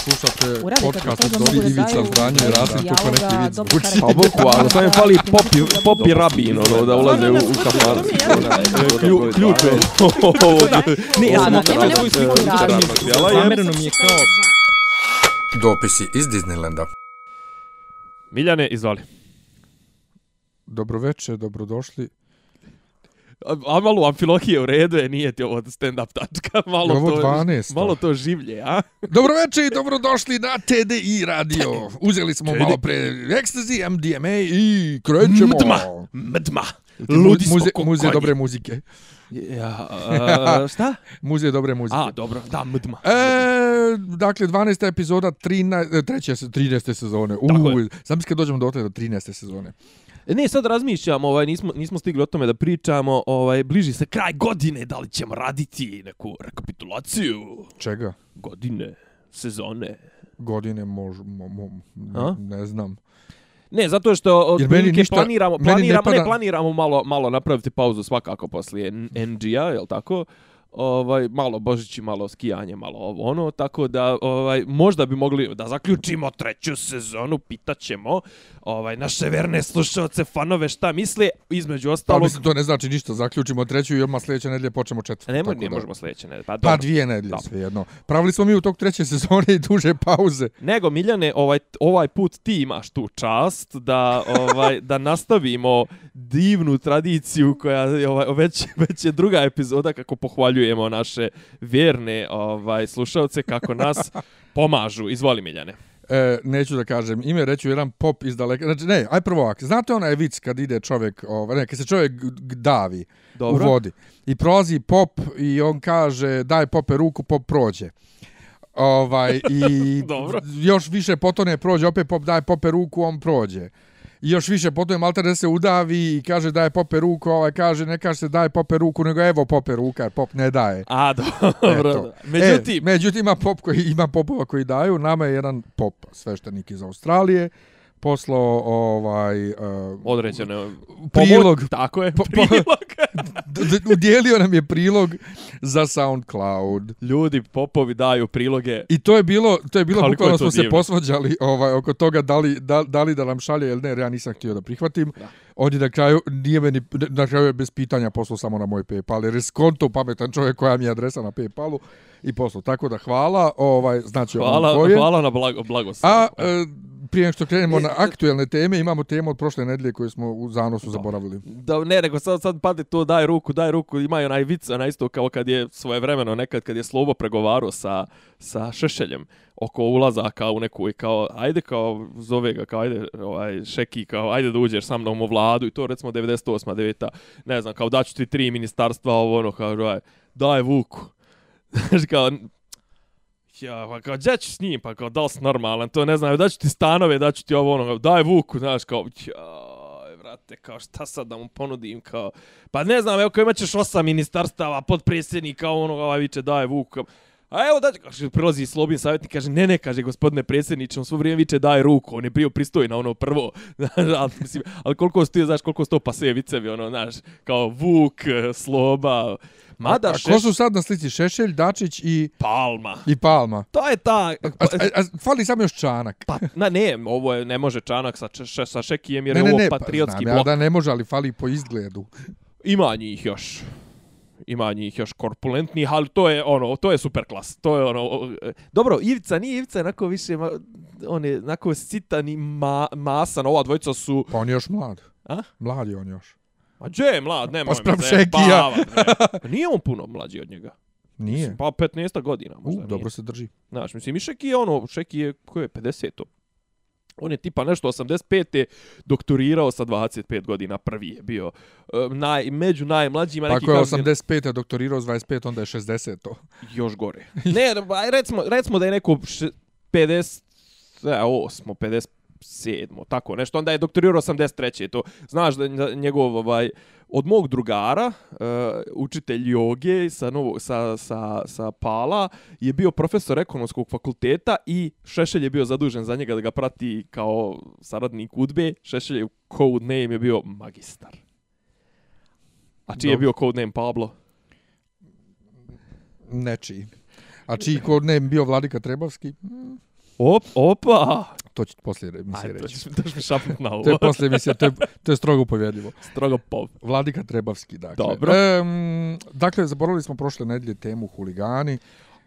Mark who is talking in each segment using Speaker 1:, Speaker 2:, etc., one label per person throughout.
Speaker 1: Slušate podcast od Dobri Ivica
Speaker 2: daju
Speaker 1: Zdanje i Rasim neki vic
Speaker 2: dobro
Speaker 1: zvuči.
Speaker 2: karakter.
Speaker 3: Pa boku, ali sam je fali popi, popi rabin, ono, da ulaze u, u. Klju- Ključ je. Ne, ja sam svoju sliku je.
Speaker 4: Zamereno mi je kao...
Speaker 1: Dopisi iz Disneylanda.
Speaker 3: Miljane, izvali.
Speaker 1: Dobroveče, dobrodošli.
Speaker 3: A, malo amfilohije u redu je, nije ti ovo stand-up tačka, malo
Speaker 1: ovo
Speaker 3: to,
Speaker 1: 12?
Speaker 3: malo to življe, a?
Speaker 1: Dobroveče i dobrodošli na TDI radio. Uzeli smo malo pre Ecstasy, MDMA i krećemo.
Speaker 3: Mdma, mdma, ludi smo
Speaker 1: muze, Muzej
Speaker 3: konji.
Speaker 1: dobre muzike.
Speaker 3: Ja, a, šta?
Speaker 1: Muzej dobre muzike.
Speaker 3: A, dobro, da, mdma.
Speaker 1: E, dakle, 12. epizoda, 13, treće, se- 13. sezone.
Speaker 3: Tako je.
Speaker 1: sam kad dođemo do do 13. sezone.
Speaker 3: Ne, sad razmišljamo, ovaj, nismo, nismo stigli o tome da pričamo, ovaj, bliži se kraj godine, da li ćemo raditi neku rekapitulaciju
Speaker 1: Čega?
Speaker 3: godine, sezone.
Speaker 1: Godine mož, mo, mo,
Speaker 3: A?
Speaker 1: ne, ne znam.
Speaker 3: Ne, zato što
Speaker 1: meni
Speaker 3: otprilike
Speaker 1: ništa-
Speaker 3: planiramo,
Speaker 1: ne
Speaker 3: planiramo, ne,
Speaker 1: pada-
Speaker 3: planiramo malo, malo napraviti pauzu svakako poslije NG-a, jel tako? Ovaj, malo Božići, malo skijanje, malo ovo ono, tako da ovaj, možda bi mogli da zaključimo treću sezonu, pitaćemo ovaj, naše verne slušalce, fanove šta misle, između
Speaker 1: Pa
Speaker 3: ostalog...
Speaker 1: mislim, to ne znači ništa. Zaključimo treću i odmah sljedeće nedelje počnemo četvrtu.
Speaker 3: ne, ne
Speaker 1: da-
Speaker 3: možemo sljedeće nedelje, pa,
Speaker 1: Pa dvije nedelje,
Speaker 3: Dobro.
Speaker 1: svejedno. Pravili smo mi u tog treće sezone i duže pauze.
Speaker 3: Nego Miljane, ovaj ovaj put ti imaš tu čast da ovaj da nastavimo divnu tradiciju koja ovaj već već je druga epizoda kako pohvaljujemo naše vjerne ovaj slušaoce kako nas pomažu. Izvoli Miljane.
Speaker 1: E, neću da kažem ime, reću jedan pop iz daleka. Znači, ne, aj prvo ovak. Znate onaj vic kad ide čovjek, ovaj, ne, kad se čovjek davi
Speaker 3: Dobro.
Speaker 1: u vodi i prolazi pop i on kaže daj pope ruku, pop prođe. Ovaj, i
Speaker 3: Dobro.
Speaker 1: još više potone prođe, opet pop daj pope ruku, on prođe. I još više potone malter da se udavi i kaže daj pope ruku, ovaj kaže ne kaže se daj pope ruku, nego evo pope ruka, jer pop ne daje.
Speaker 3: A dobro.
Speaker 1: Eto.
Speaker 3: Međutim,
Speaker 1: e, međutim ima pop koji ima popova koji daju. Nama je jedan pop sveštenik iz Australije poslao ovaj uh,
Speaker 3: određeno
Speaker 1: prilog.
Speaker 3: tako je,
Speaker 1: Po-
Speaker 3: prilog.
Speaker 1: udjelio nam je prilog za SoundCloud.
Speaker 3: Ljudi popovi daju priloge.
Speaker 1: I to je bilo, to je bilo bukvalno smo se posvađali ovaj, oko toga da li, da, da li da nam šalje ili ne, jer ja nisam htio da prihvatim.
Speaker 3: Da.
Speaker 1: On je na kraju, nije meni, na kraju je bez pitanja poslao samo na moj Paypal, jer je skonto pametan čovjek koja mi je adresa na Paypalu i poslao. Tako da hvala, ovaj, znači
Speaker 3: Hvala, hvala na blago, blagost.
Speaker 1: A e, prije nego što krenemo na aktuelne teme, imamo temu od prošle nedelje koju smo u zanosu zaboravili.
Speaker 3: Da, ne, nego sad, sad pade to, daj ruku, daj ruku, ima i onaj vic, onaj isto kao kad je svoje vremeno, nekad kad je Slobo pregovarao sa, sa Šešeljem oko ulazaka u neku i kao, ajde kao, zove ga, kao, ajde, ovaj, Šeki, kao, ajde da uđeš sa mnom u vladu i to recimo 98. 9. ne znam, kao daću ti tri ministarstva, ovo ono, kao, ovaj, daj vuku. Znaš, kao, Ja, pa kao, gdje ću s njim, pa kao, da li si normalan, to ne znam, daću ti stanove, daću ti ovo, ono, daj vuku, znaš, kao, ja, vrate, kao, šta sad da mu ponudim, kao, pa ne znam, evo, kao imat ćeš osam ministarstava, podpredsjednika, ono, ovaj viče, daj vuku, kao, A evo da kaže prilazi Slobin savjetnik kaže ne ne kaže gospodine predsjedniče on svo vrijeme viče daj ruku on je bio pristojan ono prvo ali mislim ali koliko sto znaš koliko sto pa sve ono znaš kao Vuk Sloba mada
Speaker 1: a, a ko su sad na slici? Šešelj, Dačić i,
Speaker 3: Palma
Speaker 1: i Palma.
Speaker 3: to je ta
Speaker 1: A, a, a, fali samo još Čanak.
Speaker 3: Pa, na, ne, ovo je, ne može Čanak sa, če, sa Šekijem jer
Speaker 1: ne,
Speaker 3: je
Speaker 1: ne,
Speaker 3: ovo
Speaker 1: ne,
Speaker 3: patriotski
Speaker 1: pa, znam,
Speaker 3: blok.
Speaker 1: ja da ne može, ali fali po izgledu.
Speaker 3: Ima njih još. Ima njih još korpulentnih, ali to je ono, to je super klas. To je ono, e, dobro, Ivica, nije Ivica, onako više, ma, on je onako sitan i ma, masan, ova dvojica su,
Speaker 1: Pa on je još mlad.
Speaker 3: a?
Speaker 1: Mlad je on još.
Speaker 3: Ma gdje je mlad, nemoj
Speaker 1: Pa
Speaker 3: me zajebavat, bre. Nije on puno mlađi od njega.
Speaker 1: Nije.
Speaker 3: Pa 15 godina možda
Speaker 1: U,
Speaker 3: nije.
Speaker 1: dobro se drži.
Speaker 3: Znaš, mislim, i Šeki je ono, Šeki je, ko je, 50 On je tipa nešto 85. doktorirao sa 25 godina, prvi je bio uh, naj, među najmlađima.
Speaker 1: Pa
Speaker 3: neki
Speaker 1: ako je
Speaker 3: kažu-
Speaker 1: 85. doktorirao s 25, onda je 60. to.
Speaker 3: još gore. Ne, recimo, recimo da je neko š- 50, ne, 8, 57, tako nešto, onda je doktorirao 83. To, znaš da njegov, ovaj, od mog drugara, uh, učitelj joge sa, novo, sa, sa, sa Pala, je bio profesor ekonomskog fakulteta i Šešelj je bio zadužen za njega da ga prati kao saradnik udbe. Šešelj je code name je bio magistar. A čiji je bio code name Pablo?
Speaker 1: Nečiji. A čiji kod ne bio Vladika Trebavski? Mm,
Speaker 3: Op, opa!
Speaker 1: To ću ti poslije emisije reći.
Speaker 3: to ćeš mi šapnut na ovo.
Speaker 1: To je poslije emisije, to je, to je strogo povjedljivo.
Speaker 3: Strogo pop.
Speaker 1: Vladika Trebavski, dakle.
Speaker 3: Dobro.
Speaker 1: Ehm, dakle, zaboravili smo prošle nedelje temu huligani.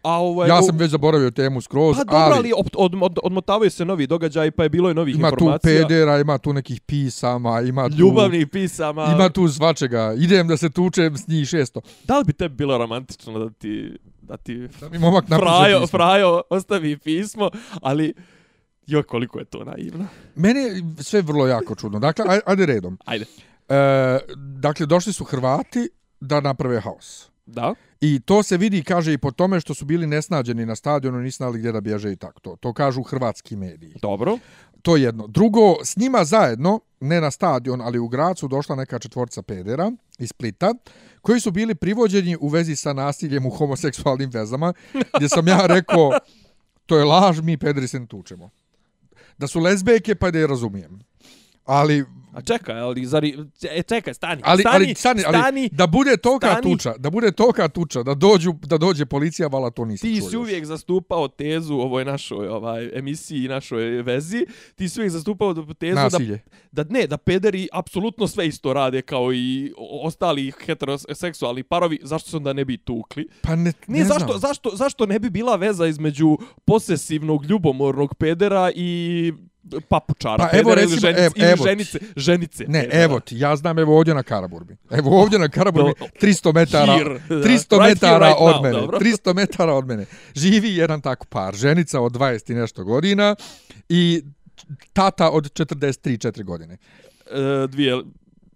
Speaker 3: A ovaj,
Speaker 1: Ja sam već zaboravio temu skroz,
Speaker 3: Pa dobro,
Speaker 1: ali,
Speaker 3: ali od, od, od, odmotavaju se novi događaj, pa je bilo i novih
Speaker 1: ima tu
Speaker 3: informacija.
Speaker 1: pedera, ima tu nekih pisama, ima tu...
Speaker 3: Ljubavnih pisama.
Speaker 1: Ima tu svačega. Idem da se tučem s njih šesto.
Speaker 3: Da li bi tebi bilo romantično da ti, da ti
Speaker 1: Da mi momak
Speaker 3: Frajo,
Speaker 1: pismo.
Speaker 3: Frajo ostavi pismo, ali joj koliko je to naivno.
Speaker 1: Meni je sve vrlo jako čudno. Dakle, aj- ajde redom.
Speaker 3: Ajde.
Speaker 1: E, dakle, došli su Hrvati da naprave haos.
Speaker 3: Da?
Speaker 1: I to se vidi, kaže, i po tome što su bili nesnađeni na stadionu, nisu znali gdje da bježe i tako to. To kažu hrvatski mediji.
Speaker 3: Dobro.
Speaker 1: To je jedno. Drugo, s njima zajedno, ne na stadion, ali u grad su došla neka četvorca pedera iz Splita, koji su bili privođeni u vezi sa nasiljem u homoseksualnim vezama, gdje sam ja rekao, to je laž, mi pederi se ne tučemo. Da su lezbejke, pa da je razumijem. Ali,
Speaker 3: A čekaj, ali zari... E, čekaj, stani,
Speaker 1: ali,
Speaker 3: stani,
Speaker 1: ali, stani, ali
Speaker 3: stani.
Speaker 1: da bude toka
Speaker 3: stani.
Speaker 1: tuča, da bude toka tuča, da, dođu, da dođe policija, vala to nisi
Speaker 3: Ti
Speaker 1: čuo
Speaker 3: si
Speaker 1: još.
Speaker 3: uvijek zastupao tezu ovoj našoj ovaj, emisiji i našoj vezi. Ti si uvijek zastupao tezu da,
Speaker 1: Nasilje.
Speaker 3: da ne, da pederi apsolutno sve isto rade kao i ostali heteroseksualni parovi. Zašto se onda ne bi tukli?
Speaker 1: Pa ne,
Speaker 3: Ne,
Speaker 1: ne
Speaker 3: zašto,
Speaker 1: znam.
Speaker 3: zašto, zašto ne bi bila veza između posesivnog, ljubomornog pedera i papučara
Speaker 1: Pa evo
Speaker 3: ili,
Speaker 1: recimo,
Speaker 3: ženice,
Speaker 1: evo-
Speaker 3: ili
Speaker 1: evo
Speaker 3: ženice, ženice
Speaker 1: Ne,
Speaker 3: pedera.
Speaker 1: evo ti, ja znam evo ovdje na Karaburbi. Evo ovdje na Karaburbi,
Speaker 3: Do-
Speaker 1: 300 metara,
Speaker 3: Here, da.
Speaker 1: 300
Speaker 3: Right here,
Speaker 1: metara
Speaker 3: right
Speaker 1: od
Speaker 3: now,
Speaker 1: mene.
Speaker 3: dobro.
Speaker 1: 300 metara od mene. Živi jedan tako par, ženica od 20 i nešto godina i tata od 43-4 godine.
Speaker 3: E, dvije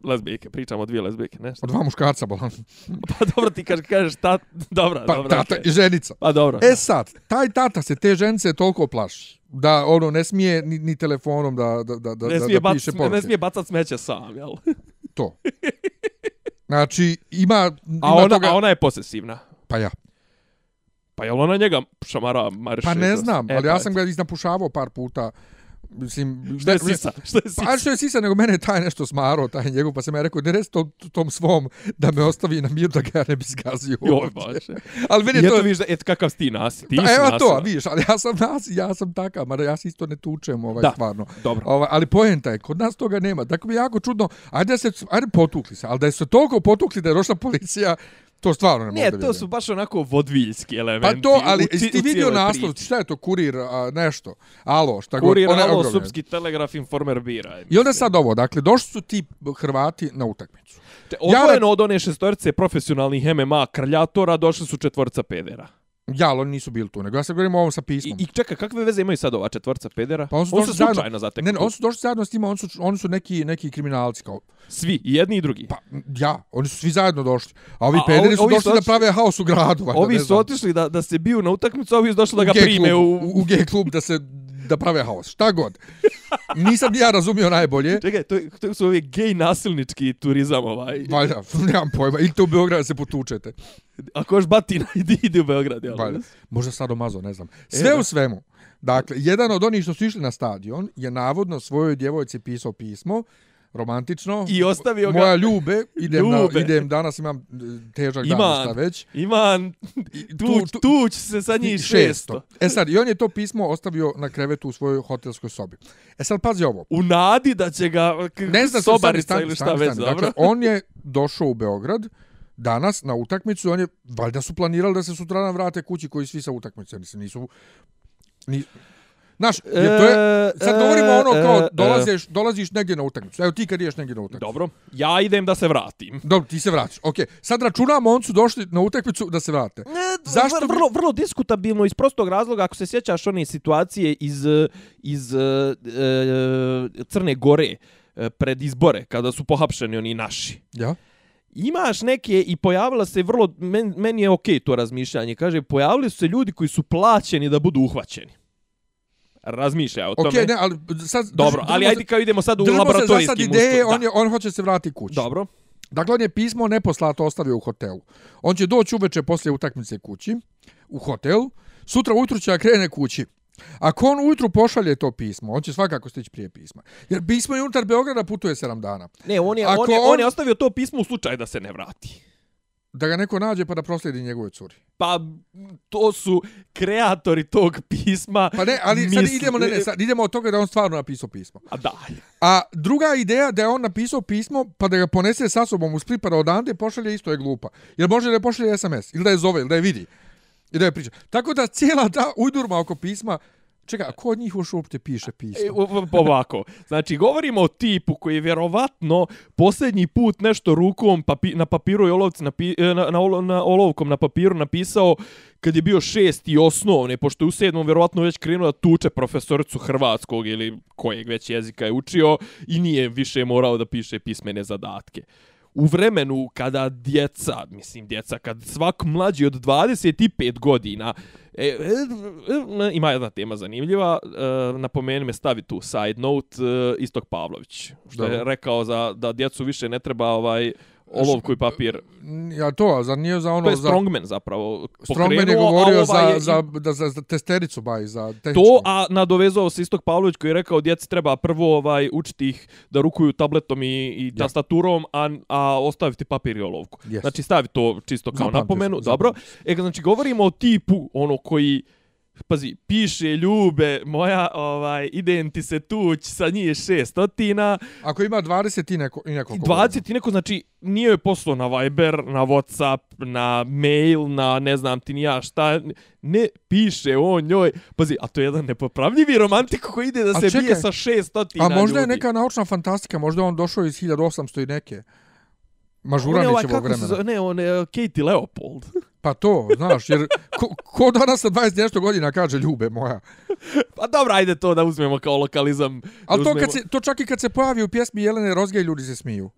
Speaker 3: lezbijke, pričamo o dvije lezbijke, ne?
Speaker 1: Od dva muškarca, bolan.
Speaker 3: Pa dobro, ti kažeš, kažeš tat, dobra,
Speaker 1: Pa
Speaker 3: dobra.
Speaker 1: tata
Speaker 3: okej.
Speaker 1: i ženica.
Speaker 3: Pa dobro.
Speaker 1: E sad, taj tata se te ženice toliko plaši da ono ne smije ni, ni telefonom da, da, da, da,
Speaker 3: ne,
Speaker 1: da,
Speaker 3: smije
Speaker 1: da
Speaker 3: bac,
Speaker 1: piše
Speaker 3: ne
Speaker 1: poruke.
Speaker 3: smije bacat smeće sam, jel?
Speaker 1: To. Znači, ima, ima
Speaker 3: A ona,
Speaker 1: toga...
Speaker 3: a ona je posesivna.
Speaker 1: Pa ja.
Speaker 3: Pa jel ona njega šamara, mariše?
Speaker 1: Pa ne znam,
Speaker 3: E,
Speaker 1: ali ja
Speaker 3: pa
Speaker 1: sam ga iznapušavao par puta. Mislim,
Speaker 3: Što je sisa? Što je sisa?
Speaker 1: Pa što je sisa, nego mene je taj nešto smaro, taj njegov, pa sam ja rekao, ne reci tom, tom svom da me ostavi na mir da ga ja ne bi zgazio.
Speaker 3: Joj,
Speaker 1: ovdje.
Speaker 3: baš.
Speaker 1: Ali meni je to...
Speaker 3: viš da, eto kakav si ti nasi. Ti
Speaker 1: Pa
Speaker 3: si
Speaker 1: evo to, vidiš, ali ja sam nas, ja sam takav, mada ja se isto ne tučem, ovaj,
Speaker 3: Da.
Speaker 1: stvarno.
Speaker 3: Dobro.
Speaker 1: Ovaj, ali poenta je, kod nas toga nema. Tako mi je jako čudno, ajde da se, ajde potukli se, ali da je se toliko potukli da je došla policija, to stvarno ne mogu da
Speaker 3: Ne, to
Speaker 1: vjerujem.
Speaker 3: su baš onako vodviljski
Speaker 1: Pa
Speaker 3: elementi.
Speaker 1: to, ali
Speaker 3: u
Speaker 1: ti vidio naslov,
Speaker 3: priči.
Speaker 1: šta je to, kurir, a, nešto, alo, šta
Speaker 3: Kurir,
Speaker 1: god, one
Speaker 3: alo,
Speaker 1: ogromne.
Speaker 3: Srpski telegraf, informer bira.
Speaker 1: I onda sad ovo, dakle, došli su ti Hrvati na utakmicu.
Speaker 3: Odvojeno
Speaker 1: Ja-
Speaker 3: od one šestorice profesionalnih MMA kraljatora došli su četvorca pedera.
Speaker 1: Ja, ali oni nisu bili tu, nego ja sad govorim o ovom sa
Speaker 3: I,
Speaker 1: pismom.
Speaker 3: I čekaj, kakve veze imaju sad ova četvorca pedera?
Speaker 1: Pa oni su
Speaker 3: on
Speaker 1: došli
Speaker 3: se
Speaker 1: zajedno-
Speaker 3: slučajno zatekli.
Speaker 1: ne, ne, oni su došli zajedno s njima, oni su, oni su neki, neki kriminalci, kao,
Speaker 3: Svi, i jedni i drugi.
Speaker 1: pa, ja, oni su svi zajedno došli. A ovi
Speaker 3: A,
Speaker 1: pederi
Speaker 3: ovi-
Speaker 1: su
Speaker 3: ovi
Speaker 1: došli
Speaker 3: su
Speaker 1: da prave haos u gradu. valjda,
Speaker 3: Ovi su otišli da, da se biju na utakmicu, a ovi su došli da ga prime
Speaker 1: klub,
Speaker 3: u...
Speaker 1: u G klub da se da prave haos. Šta god. Nisam ni ja razumio najbolje.
Speaker 3: Čekaj, to, to su ovi gej nasilnički turizam ovaj.
Speaker 1: Valjda, nemam pojma. Idite u Beograd se potučete.
Speaker 3: Ako još batina, idi, idi u Beograd, jel?
Speaker 1: Valjda. Možda sad omazo, ne znam. Sve
Speaker 3: E, da.
Speaker 1: u svemu. Dakle, jedan od onih što su išli na stadion je navodno svojoj djevojci pisao pismo romantično.
Speaker 3: I ostavio ga-
Speaker 1: Moja ljube, idem,
Speaker 3: Ljube.
Speaker 1: Na, idem danas imam e, težak dan,
Speaker 3: Iman.
Speaker 1: šta već.
Speaker 3: Iman,
Speaker 1: tu-
Speaker 3: tuć se sa njih 600.
Speaker 1: E sad, i on je to pismo ostavio na krevetu u svojoj hotelskoj sobi. E sad, pazi ovo.
Speaker 3: U nadi da će ga
Speaker 1: Ne znam,
Speaker 3: sobarica
Speaker 1: stani,
Speaker 3: ili šta
Speaker 1: stani,
Speaker 3: već,
Speaker 1: stani.
Speaker 3: dobro?
Speaker 1: Dakle, on je došao u Beograd danas na utakmicu, on je, valjda su planirali da se sutradan vrate kući koji svi sa utakmice, mislim, nisu... Ni, Znaš, jer to je, sad govorimo ono
Speaker 3: e,
Speaker 1: kao
Speaker 3: e,
Speaker 1: dolaziš, dolaziš negdje na utakmicu. Evo ti kad ideš negdje na utakmicu.
Speaker 3: Dobro, ja idem da se vratim.
Speaker 1: Dobro, ti se vratiš. Ok, sad računamo, on su došli na utakmicu da se vrate. Zašto
Speaker 3: Zašto
Speaker 1: bi-
Speaker 3: vrlo, vrlo diskutabilno iz prostog razloga ako se sjećaš one situacije iz, iz e, e, Crne Gore e, pred izbore kada su pohapšeni oni naši.
Speaker 1: Ja?
Speaker 3: Imaš neke i pojavila se vrlo men, meni je okej to razmišljanje. Kaže pojavili su se ljudi koji su plaćeni da budu uhvaćeni. Razmišlja o tome.
Speaker 1: ne, ali sad...
Speaker 3: Dobro, ali
Speaker 1: se-
Speaker 3: ajde kao idemo sad u
Speaker 1: Držimo se za sad
Speaker 3: laboratorijski
Speaker 1: ideje, on, je, on hoće se vratiti kući.
Speaker 3: Dobro.
Speaker 1: Dakle, on je pismo neposlato ostavio u hotelu. On će doći uveče poslije utakmice kući, u hotel, sutra ujutru će krene kući. Ako on ujutru pošalje to pismo, on će svakako stići prije pisma. Jer pismo je unutar Beograda putuje 7 dana.
Speaker 3: Ne, on je,
Speaker 1: Ako
Speaker 3: on, je,
Speaker 1: on-
Speaker 3: on je ostavio to pismo u slučaju da se ne vrati.
Speaker 1: Da ga neko nađe pa da proslijedi njegove curi.
Speaker 3: Pa to su kreatori tog pisma.
Speaker 1: Pa ne, ali sad idemo, ne, ne, sad idemo od toga da on stvarno napisao pismo.
Speaker 3: A da.
Speaker 1: A druga ideja da je on napisao pismo pa da ga ponese sa sobom u Split pa da odande pošalje isto je glupa. Jer može da je pošalje SMS ili da je zove ili da je vidi. I da je priča. Tako da cijela ta ujdurma oko pisma Čekaj, a ko od njih još uopće piše pismo? E,
Speaker 3: ovako, znači, govorimo o tipu koji je vjerovatno posljednji put nešto rukom papi, na papiru i olovci napi, e, na, na, na, olovkom na papiru napisao kad je bio šesti osnovne, pošto je u sedmom vjerovatno već krenuo da tuče profesoricu hrvatskog ili kojeg već jezika je učio i nije više morao da piše pismene zadatke u vremenu kada djeca, mislim djeca, kad svak mlađi od 25 godina, e, e, e, ima jedna tema zanimljiva, e, napomeni me stavi tu side note, e, Istok Pavlović, što Dobro. je rekao za, da djecu više ne treba ovaj olovku i papir.
Speaker 1: Ja to, za nije za ono...
Speaker 3: To je Strongman za, zapravo.
Speaker 1: Strongman je govorio za, je, za, da, za, za testericu baj, za tehničku.
Speaker 3: To, a nadovezao se Istok Pavlović koji je rekao djeci treba prvo ovaj, učiti ih da rukuju tabletom i, i ja. tastaturom, a, a ostaviti papir i olovku. Yes. Znači stavi to čisto kao zapamte napomenu. Se, dobro. E, znači govorimo o tipu ono koji pazi, piše ljube, moja, ovaj, idem ti se tuć sa njih šestotina.
Speaker 1: Ako ima 20 i neko, i neko
Speaker 3: 20 i neko, znači, nije je poslao na Viber, na Whatsapp, na mail, na ne znam ti nija šta, ne piše on njoj, pazi, a to je jedan nepopravljivi romantik koji ide da a se čekaj, bije sa šestotina
Speaker 1: ljudi. A možda
Speaker 3: ljudi.
Speaker 1: je neka naučna fantastika, možda on došao iz 1800 i neke. Mažuranićevog ovaj, vremena.
Speaker 3: Ne, on je Katie Leopold.
Speaker 1: Pa to, znaš, jer ko, ko danas sa 20 nešto godina kaže ljube moja?
Speaker 3: Pa dobro, ajde to da uzmemo kao lokalizam.
Speaker 1: Ali
Speaker 3: to,
Speaker 1: kad se, to čak i kad se pojavi u pjesmi Jelene Rozge, ljudi se smiju.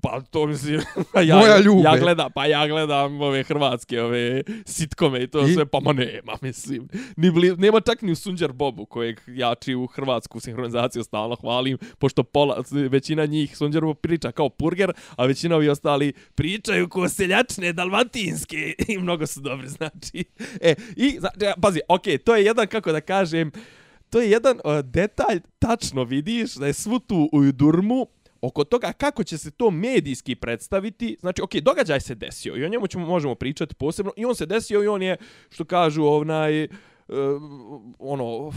Speaker 3: Pa to mislim, ja,
Speaker 1: Moja ljube.
Speaker 3: ja gledam, pa ja gledam ove hrvatske, ove sitkome i to I? sve, pa ma nema, mislim. Ni bli, nema čak ni u Sunđer Bobu, kojeg ja či u hrvatsku sinhronizaciju stalno hvalim, pošto pola, većina njih Sunđer Bob priča kao purger, a većina ovi ostali pričaju ko seljačne dalmatinske i mnogo su dobri, znači. E, i, znači, pazi, okej, okay, to je jedan, kako da kažem, to je jedan uh, detalj, tačno vidiš da je svu tu u Durmu oko toga kako će se to medijski predstaviti, znači, ok, događaj se desio i o njemu ćemo, možemo pričati posebno i on se desio i on je, što kažu, onaj, uh, uh, ono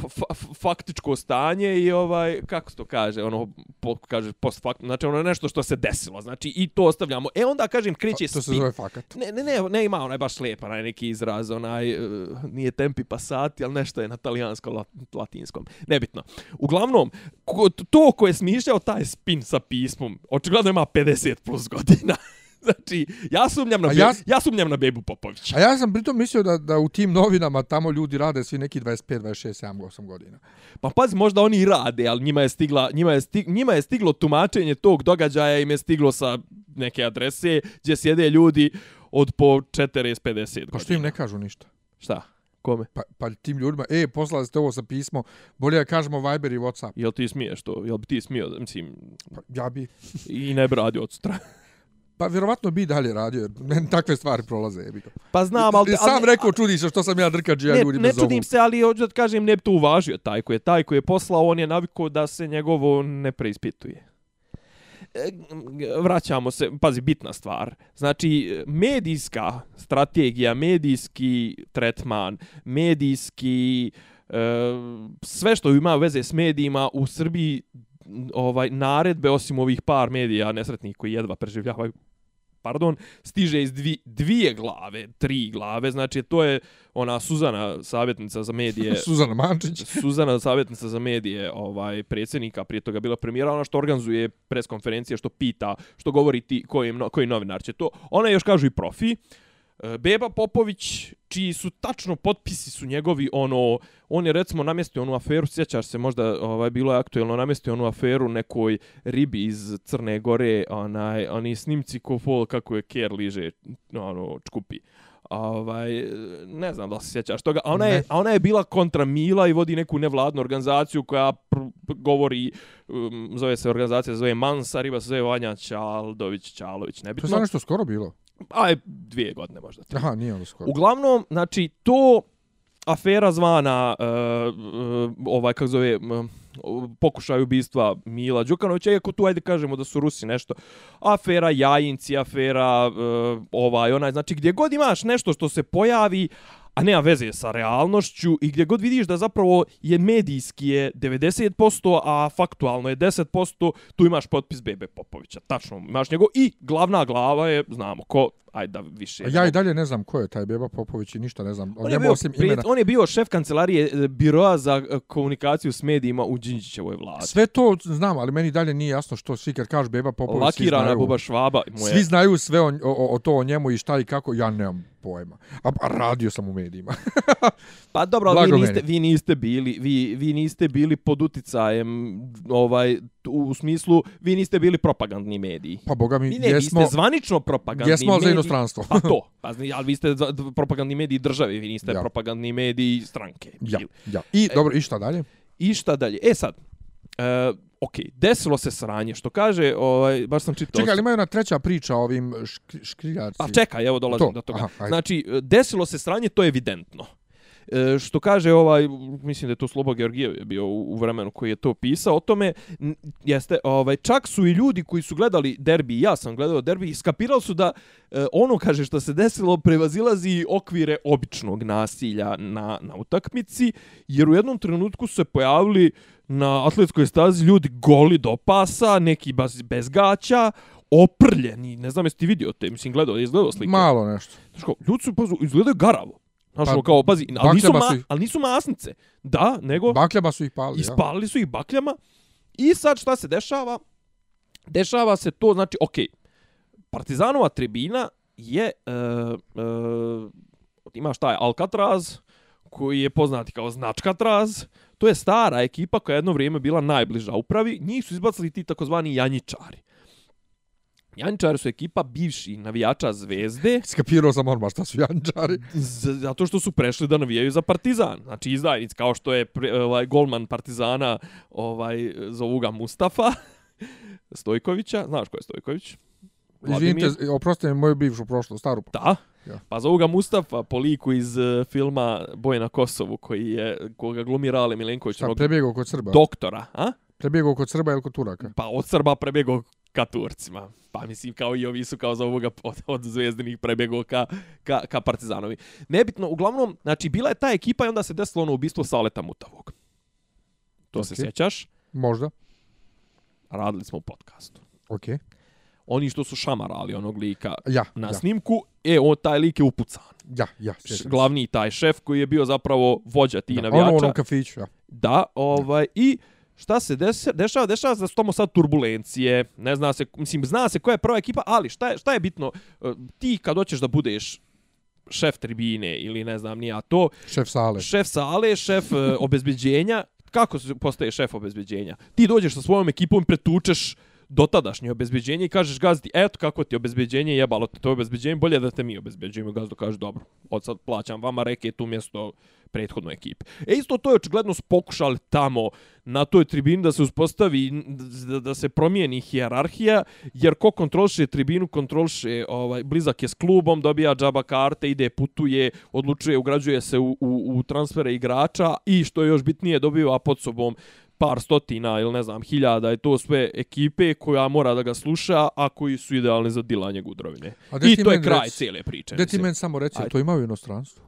Speaker 3: faktičko stanje i ovaj kako se to kaže ono po, kaže post fakt znači ono nešto što se desilo znači i to ostavljamo. E onda kažem kreće
Speaker 1: to se zove fakat.
Speaker 3: Ne ne ne ne ima onaj baš lepa onaj neki izraz onaj uh, nije tempi passati al nešto je na talijanskom latinskom nebitno. Uglavnom ko, to ko je smišljao taj spin sa pismom očigledno ima 50 plus godina Znači, ja sumnjam na, be, ja, ja sumnjam na Bebu Popovića.
Speaker 1: A ja sam pritom mislio da, da u tim novinama tamo ljudi rade svi neki 25, 26, 7, 8 godina.
Speaker 3: Pa pazi, možda oni i rade, ali njima je, stigla, njima, je stig, njima je stiglo tumačenje tog događaja im je stiglo sa neke adrese gdje sjede ljudi od po 40-50 godina.
Speaker 1: Pa što im ne kažu ništa?
Speaker 3: Šta? Kome?
Speaker 1: Pa, pa tim ljudima, e, poslali ste ovo sa pismo, bolje da kažemo Viber i Whatsapp.
Speaker 3: Jel ti smiješ to? Jel bi ti smio, mislim...
Speaker 1: Pa, ja bi.
Speaker 3: I ne bi radio od strane.
Speaker 1: Pa vjerovatno bi dalje radio, jer takve stvari prolaze. Jebi
Speaker 3: pa znam, ali...
Speaker 1: Sam ali, rekao, čudi se što sam ja drkađi, ja ljudi
Speaker 3: ne, ne čudim se, ali hoću da kažem, ne bi to uvažio taj koji je taj koji je poslao, on je navikao da se njegovo ne preispituje. E, vraćamo se, pazi, bitna stvar. Znači, medijska strategija, medijski tretman, medijski... E, sve što ima veze s medijima u Srbiji ovaj naredbe osim ovih par medija nesretnih koji jedva preživljavaju pardon, stiže iz dvi, dvije glave, tri glave, znači to je ona Suzana, savjetnica za medije.
Speaker 1: Suzana Mančić.
Speaker 3: Suzana, savjetnica za medije, ovaj predsjednika, prije toga bila premijera, ona što organizuje preskonferencije, što pita, što govori ti, koji, koji novinar će to. Ona je još kažu i profi. E, Eh, Beba Popović, čiji su tačno potpisi su njegovi, ono, on je recimo namjestio onu aferu, sjećaš se, možda ovaj, bilo je aktuelno, namjestio onu aferu nekoj ribi iz Crne Gore, onaj, oni snimci ko fol kako je Ker liže, ono, čkupi. Ovaj, ne znam da se sjećaš toga, a ona, je, a ona je bila kontra Mila i vodi neku nevladnu organizaciju koja govori, um, zove se organizacija, zove Mansa, riba se zove Vanja Čaldović, Čalović, nebitno.
Speaker 1: To je nešto skoro bilo?
Speaker 3: A je dvije godine možda.
Speaker 1: Aha, nije ono skoro.
Speaker 3: Uglavnom, znači, to afera zvana uh, ovaj, kako zove, m, pokušaj ubistva Mila Đukanovića, iako tu ajde kažemo da su Rusi nešto. Afera Jajinci, afera eh, ovaj, onaj, znači gdje god imaš nešto što se pojavi, a nema veze sa realnošću i gdje god vidiš da zapravo je medijski je 90%, a faktualno je 10%, tu imaš potpis Bebe Popovića. Tačno, imaš njegov i glavna glava je, znamo ko, ajde da više.
Speaker 1: A ja i dalje ne znam ko je taj Beba Popović i ništa ne znam.
Speaker 3: On je, bio, osim imena. on je bio šef kancelarije e, biroa za e, komunikaciju s medijima u Đinđićevoj vladi.
Speaker 1: Sve to znam, ali meni dalje nije jasno što svi kad kažu Beba Popović
Speaker 3: Lakirana svi znaju. Buba Švaba.
Speaker 1: Moje... Svi znaju sve o, o, o, to o njemu i šta i kako, ja nemam pojma. A, a radio sam u medijima.
Speaker 3: pa dobro, vi niste, vi niste bili, vi, vi niste bili pod uticajem ovaj u smislu vi niste bili propagandni mediji.
Speaker 1: Pa boga mi,
Speaker 3: mi ne, jesmo. Vi ste zvanično propagandni
Speaker 1: jesmo
Speaker 3: mediji.
Speaker 1: za inostranstvo.
Speaker 3: pa to. Pa, ali vi ste propagandni mediji države, vi niste ja. propagandni mediji stranke.
Speaker 1: Ja, ja. I, e, dobro, i šta dalje?
Speaker 3: I šta dalje? E sad, uh, ok, desilo se sranje, što kaže, ovaj, baš sam čitao...
Speaker 1: Čekaj, ali ima jedna treća priča o ovim šk škriljarci.
Speaker 3: Pa čekaj, evo dolazim to. do toga. Aha, znači, desilo se sranje, to je evidentno. E, što kaže ovaj mislim da je to Slobo Georgijev je bio u, u vremenu koji je to pisao o tome jeste ovaj čak su i ljudi koji su gledali derbi ja sam gledao derbi i skapirali su da e, ono kaže što se desilo prevazilazi okvire običnog nasilja na na utakmici jer u jednom trenutku su se pojavili na atletskoj stazi ljudi goli do pasa neki bez, bez gaća oprljeni, ne znam jesi ti vidio te, mislim, gledao, izgledao slike.
Speaker 1: Malo nešto.
Speaker 3: Znaš ljudi su, pazu, izgledaju garavo. Znaš, pa, kao, pazi, ali nisu, ma, ali nisu masnice. Da, nego...
Speaker 1: Bakljama su ih pali,
Speaker 3: Ispalili ja. su ih bakljama. I sad šta se dešava? Dešava se to, znači, okej, okay, Partizanova tribina je, uh, uh, ima šta je, Alcatraz, koji je poznati kao Značkatraz. To je stara ekipa koja je jedno vrijeme bila najbliža upravi. Njih su izbacili ti takozvani Janjičari. Jančari su ekipa bivši navijača Zvezde.
Speaker 1: Skapirao sam orma šta su Jančari.
Speaker 3: Zato što su prešli da navijaju za Partizan. Znači izdajnic, kao što je ovaj, golman Partizana, ovaj, zovu ga Mustafa Stojkovića. Znaš ko je Stojković?
Speaker 1: Izvinite, oprosti mi moju bivšu prošlu, staru.
Speaker 3: Da? Ja. Pa zovu ga Mustafa po liku iz uh, filma Boj na Kosovu, koji je, koga glumi Rale Milenković.
Speaker 1: Šta, prebjegao kod Srba?
Speaker 3: Doktora, a?
Speaker 1: Prebjegao kod Srba ili kod Turaka?
Speaker 3: Pa od Srba prebjegao ka Turcima. Pa mislim kao i ovi su kao za ovoga od, od zvezdinih prebjegao ka, ka, ka Partizanovi. Nebitno, uglavnom, znači bila je ta ekipa i onda se desilo ono ubistvo Saleta Mutavog. To okay. se sjećaš?
Speaker 1: Možda.
Speaker 3: Radili smo u podcastu.
Speaker 1: Okej. Okay.
Speaker 3: Oni što su šamarali onog lika
Speaker 1: ja,
Speaker 3: na
Speaker 1: ja.
Speaker 3: snimku, e, on taj lik je upucan.
Speaker 1: Ja, ja.
Speaker 3: Š, glavni taj šef koji je bio zapravo vođa ti navijača.
Speaker 1: Ono u kafiću, ja.
Speaker 3: Da, ovaj, i šta se dešava, dešava, dešava se da su tamo sad turbulencije, ne zna se, mislim, zna se koja je prva ekipa, ali šta je, šta je bitno, e, ti kad hoćeš da budeš šef tribine ili ne znam nija to,
Speaker 1: šef sale,
Speaker 3: šef sale, šef uh, obezbeđenja, kako se postaje šef obezbeđenja? Ti dođeš sa svojom ekipom i pretučeš dotadašnje obezbeđenje i kažeš gazdi, eto kako ti obezbeđenje jebalo te to obezbeđenje, bolje da te mi obezbeđujemo. Gazdo kaže, dobro, od sad plaćam vama reke tu mjesto prethodnoj ekipi. E isto to je očigledno pokušali tamo na toj tribini da se uspostavi, da, da se promijeni hijerarhija, jer ko kontroliše tribinu, kontroliše ovaj, blizak je s klubom, dobija džaba karte, ide, putuje, odlučuje, ugrađuje se u, u, u transfere igrača i što je još bitnije, dobiva pod sobom par stotina ili ne znam hiljada i to sve ekipe koja mora da ga sluša, a koji su idealni za dilanje gudrovine. I to je kraj reci, cijele priče.
Speaker 1: Gde ti men samo reći, to imaju u inostranstvu?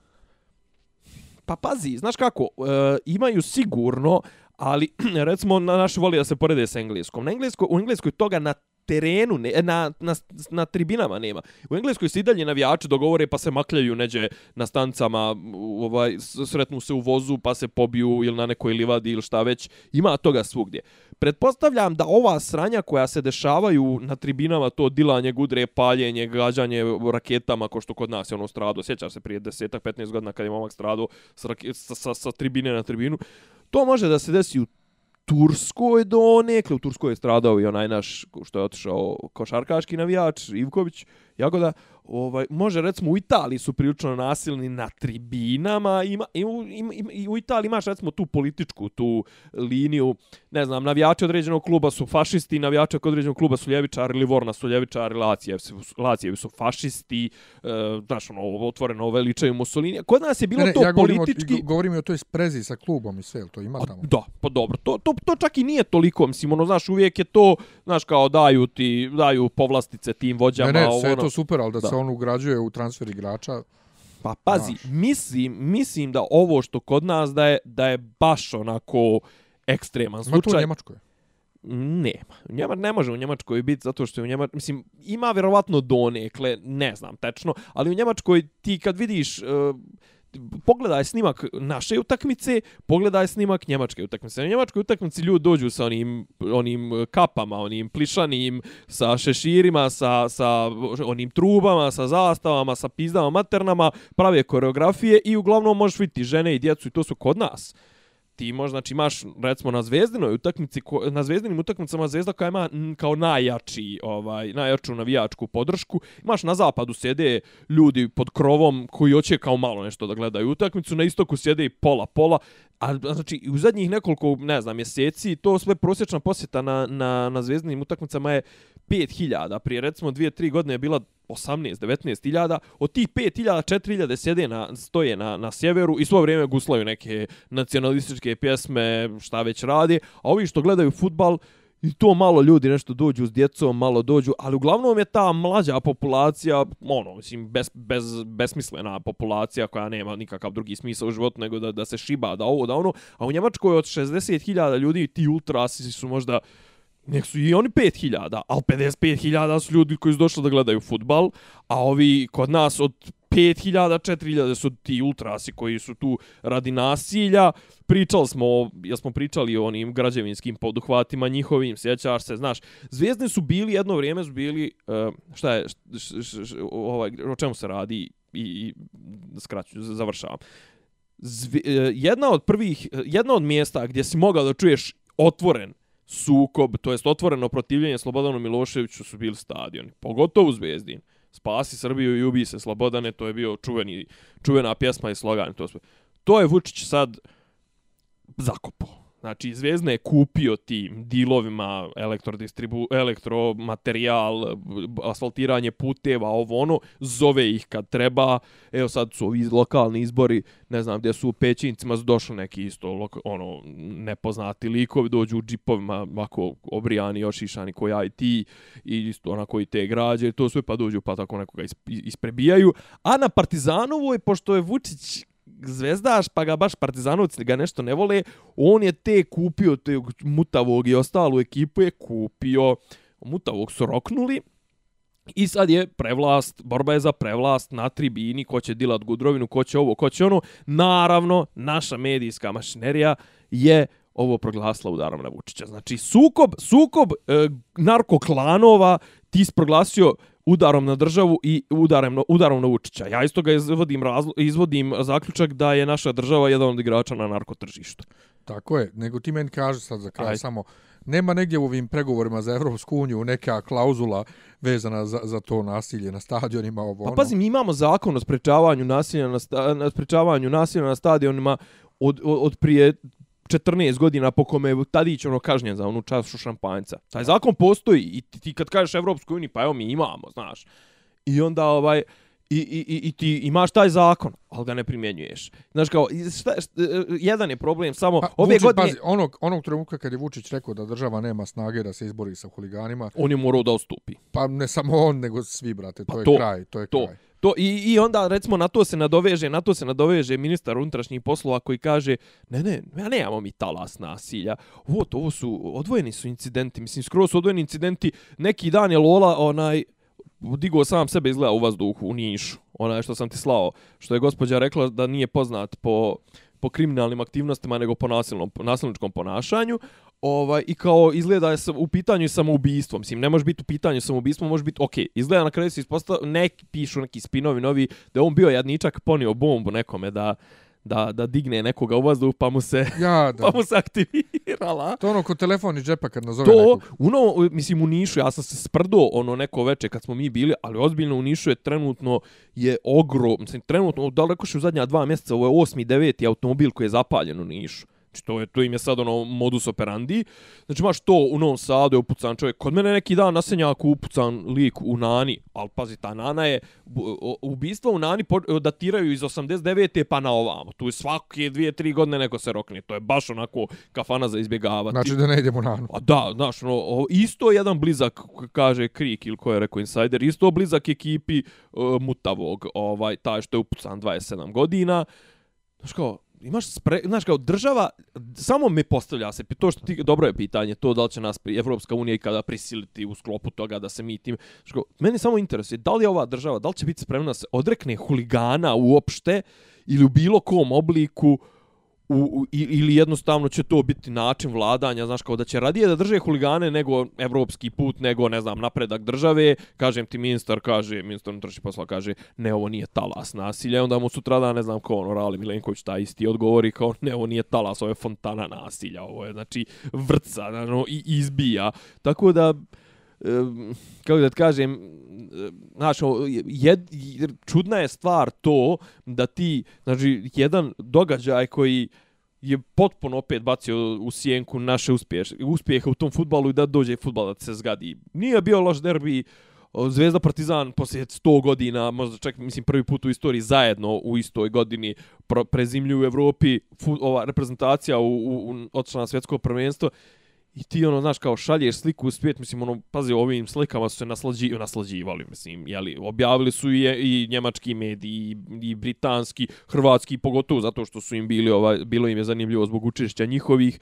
Speaker 3: Pa pazi, znaš kako, e, imaju sigurno, ali recimo na naši voli da se porede sa engleskom. Na englesko, u engleskoj toga na terenu, ne, na, na, na tribinama nema. U Engleskoj se i dalje navijači dogovore pa se makljaju neđe na stancama, ovaj, sretnu se u vozu pa se pobiju ili na nekoj livadi ili šta već. Ima toga svugdje. Pretpostavljam da ova sranja koja se dešavaju na tribinama, to dilanje gudre, paljenje, gađanje raketama, ko što kod nas je ono strado, sjećaš se prije 10-15 godina kad je momak strado sa, sa, sa, sa tribine na tribinu, to može da se desi u Turskoj donekle. U Turskoj je stradao i onaj naš što je otišao košarkaški navijač, Ivković, Jagoda ovaj može recimo u Italiji su prilično nasilni na tribinama ima i u, ima, i u Italiji imaš recimo tu političku tu liniju ne znam navijači određenog kluba su fašisti navijači određenog kluba su ljevičari Livorna su ljevičari Lacije su su fašisti e, znaš ono otvoreno veličaju Mussolini. Kod nas je bilo ne, ne, to ja politički
Speaker 1: o, govorim o toj sprezi sa klubom i sve to ima tamo?
Speaker 3: A, da pa dobro to, to, to čak i nije toliko mislim ono znaš uvijek je to znaš kao daju ti daju povlastice tim vođama
Speaker 1: ne, ne,
Speaker 3: sve
Speaker 1: ono, je to super al da, da se on ugrađuje u transfer igrača.
Speaker 3: Pa pazi, znaš. mislim, mislim da ovo što kod nas da je da je baš onako ekstreman slučaj. Ma to u
Speaker 1: Njemačkoj.
Speaker 3: Nema. Njemač ne može u Njemačkoj biti zato što je u Njemačkoj, mislim, ima vjerovatno donekle, ne znam tečno, ali u Njemačkoj ti kad vidiš uh, pogledaj snimak naše utakmice, pogledaj snimak njemačke utakmice. Na njemačkoj utakmici ljudi dođu sa onim, onim e, kapama, onim plišanim, sa šeširima, sa, sa onim trubama, sa zastavama, sa pizdama maternama, prave koreografije i uglavnom možeš vidjeti žene i djecu i to su kod nas ti možda, znači imaš recimo na zvezdinoj utakmici, na zvezdinim utakmicama zvezda koja ima kao najjači, ovaj, najjaču navijačku podršku, imaš na zapadu sjede ljudi pod krovom koji hoće kao malo nešto da gledaju utakmicu, na istoku sjede i pola, pola, a znači u zadnjih nekoliko, ne znam, mjeseci, to sve prosječna posjeta na, na, na zvezdinim utakmicama je 5000, prije recimo 2-3 godine je bila 18-19 hiljada, od tih 5 hiljada, 4 hiljade sjede na, stoje na, na sjeveru i svo vrijeme guslaju neke nacionalističke pjesme, šta već radi, a ovi što gledaju futbal, I to malo ljudi nešto dođu s djecom, malo dođu, ali uglavnom je ta mlađa populacija, ono, mislim, bez, bez, besmislena populacija koja nema nikakav drugi smisao u životu nego da, da se šiba, da ovo, da ono, a u Njemačkoj od 60.000 ljudi ti ultrasi su možda Nek su i oni 5000, ali 55.000 su ljudi koji su došli da gledaju futbal, a ovi kod nas od 5000, 4000 su ti ultrasi koji su tu radi nasilja. Pričali smo, ja smo pričali o onim građevinskim poduhvatima njihovim, sjećaš se, znaš, Zvijezdni su bili, jedno vrijeme su bili, e, šta je, š, š, š, ovaj, o čemu se radi i, i skraću, završavam. Zvi, e, jedna od prvih, jedna od mjesta gdje si mogao da čuješ otvoren sukob, to jest otvoreno protivljenje Slobodanu Miloševiću su bili stadioni, pogotovo u Zvezdin. Spasi Srbiju i ubi se Slobodane, to je bio čuveni, čuvena pjesma i slogan. To, to je Vučić sad zakopao. Znači, Zvezda je kupio tim dilovima elektrodistribu, elektromaterijal, asfaltiranje puteva, ovo ono, zove ih kad treba. Evo sad su ovi lokalni izbori, ne znam gdje su u Pećincima, su došli neki isto ono, nepoznati likovi, dođu u džipovima, ovako obrijani, ošišani koji IT i isto onako i te građe, to sve pa dođu pa tako nekoga isprebijaju. A na Partizanovoj, pošto je Vučić zvezdaš, pa ga baš partizanovci ga nešto ne vole, on je te kupio, te mutavog i ostalu ekipu je kupio, mutavog su roknuli, I sad je prevlast, borba je za prevlast na tribini, ko će dilat Gudrovinu, ko će ovo, ko će ono. Naravno, naša medijska mašinerija je ovo proglasila udarom na Vučića. Znači, sukob, sukob e, narkoklanova ti proglasio udarom na državu i udarom, udarom na Vučića. Ja isto ga izvodim, razlo, izvodim zaključak da je naša država jedan od igrača na narkotržištu.
Speaker 1: Tako je, nego ti meni kaže sad za kraj Aj. samo, nema negdje u ovim pregovorima za Evropsku uniju neka klauzula vezana za, za to nasilje na stadionima. Ovo,
Speaker 3: pa ono. pazi, mi imamo zakon o sprečavanju nasilja na, sta, na sprečavanju nasilja na stadionima od, od, od prije 14 godina po kome je Tadić ono kažnjen za onu čašu šampanjca. Taj zakon postoji i ti, ti kad kažeš Evropskoj uniji, pa evo mi imamo, znaš. I onda ovaj i, i, i, i ti imaš taj zakon, ali ga ne primjenjuješ. Znaš kao, šta, šta, jedan je problem, samo pa, ove Vučić, godine... Pazi,
Speaker 1: onog, onog trenutka kad je Vučić rekao da država nema snage da se izbori sa huliganima...
Speaker 3: On je morao da ostupi.
Speaker 1: Pa ne samo on, nego svi, brate, to pa je to, kraj, to je to. kraj.
Speaker 3: To, i, I onda, recimo, na to se nadoveže, na to se nadoveže ministar unutrašnjih poslova koji kaže, ne, ne, ja nemamo mi talas nasilja. Ovo, to, ovo su, odvojeni su incidenti, mislim, skoro su odvojeni incidenti. Neki dan je Lola, onaj, digao sam sebe izgleda u vazduhu, u Nišu. Ona što sam ti slao, što je gospođa rekla da nije poznat po po kriminalnim aktivnostima nego po nasilnom nasilničkom ponašanju ovaj i kao izgleda je u pitanju samoubistvo mislim ne može biti u pitanju samoubistvo može biti okej okay, izgleda na kraju se ispostavlja neki pišu neki spinovi novi da on bio jadničak ponio bombu nekome da da, da digne nekoga u vazduh pa mu se,
Speaker 1: Ja, da.
Speaker 3: pa mu se aktivirala.
Speaker 1: To ono ko telefon iz džepa kad nazove
Speaker 3: To,
Speaker 1: nekog.
Speaker 3: uno, mislim, u Nišu, ja sam se sprdo ono neko veče kad smo mi bili, ali ozbiljno u Nišu je trenutno je ogrom, mislim, trenutno, daleko što u zadnja dva mjeseca, ovo je osmi, deveti automobil koji je zapaljen u Nišu. Znači, to, je, to im je sad ono modus operandi. Znači, imaš to u Novom Sadu je upucan čovjek. Kod mene neki dan na Senjaku upucan lik u Nani. Ali pazi, ta Nana je... Ubistva u Nani datiraju iz 89. pa na ovamo. Tu je svake dvije, tri godine neko se rokne. To je baš onako kafana za izbjegavati.
Speaker 1: Znači da ne idemo na anu.
Speaker 3: A da, znaš, ono, isto jedan blizak, kaže Krik ili ko je rekao Insider, isto blizak ekipi uh, Mutavog, ovaj, taj što je upucan 27 godina. Znaš kao, imaš spre, znaš kao država samo me postavlja se to što ti dobro je pitanje to da li će nas Evropska unija i kada prisiliti u sklopu toga da se mi tim što meni samo interesuje da li je ova država da li će biti spremna da se odrekne huligana uopšte ili u bilo kom obliku u, u, ili jednostavno će to biti način vladanja, znaš, kao da će radije da drže huligane nego evropski put, nego, ne znam, napredak države, kažem ti ministar, kaže, ministar unutrašnjih posla kaže, ne, ovo nije talas nasilja, onda mu sutra da, ne znam, ko ono, Rali Milenković taj isti odgovori, kao, ne, ovo nije talas, ovo je fontana nasilja, ovo je, znači, vrca, znači, i izbija, tako da, kako da kažem, znaš, jed, čudna je stvar to da ti, znači, jedan događaj koji je potpuno opet bacio u sjenku naše uspjeh, uspjehe u tom futbalu i da dođe futbal da se zgadi. Nije bio loš derbi, Zvezda Partizan poslije 100 godina, možda čak mislim prvi put u istoriji zajedno u istoj godini pro, prezimlju u Evropi fu, ova reprezentacija u, u, u otišla na svjetsko prvenstvo I ti ono, znaš, kao šalješ sliku u svijet, mislim, ono, pazi, ovim slikama su se naslađi, naslađivali, mislim, jeli, objavili su i, i njemački mediji, i, i britanski, hrvatski, pogotovo zato što su im bili, ovaj, bilo im je zanimljivo zbog učešća njihovih,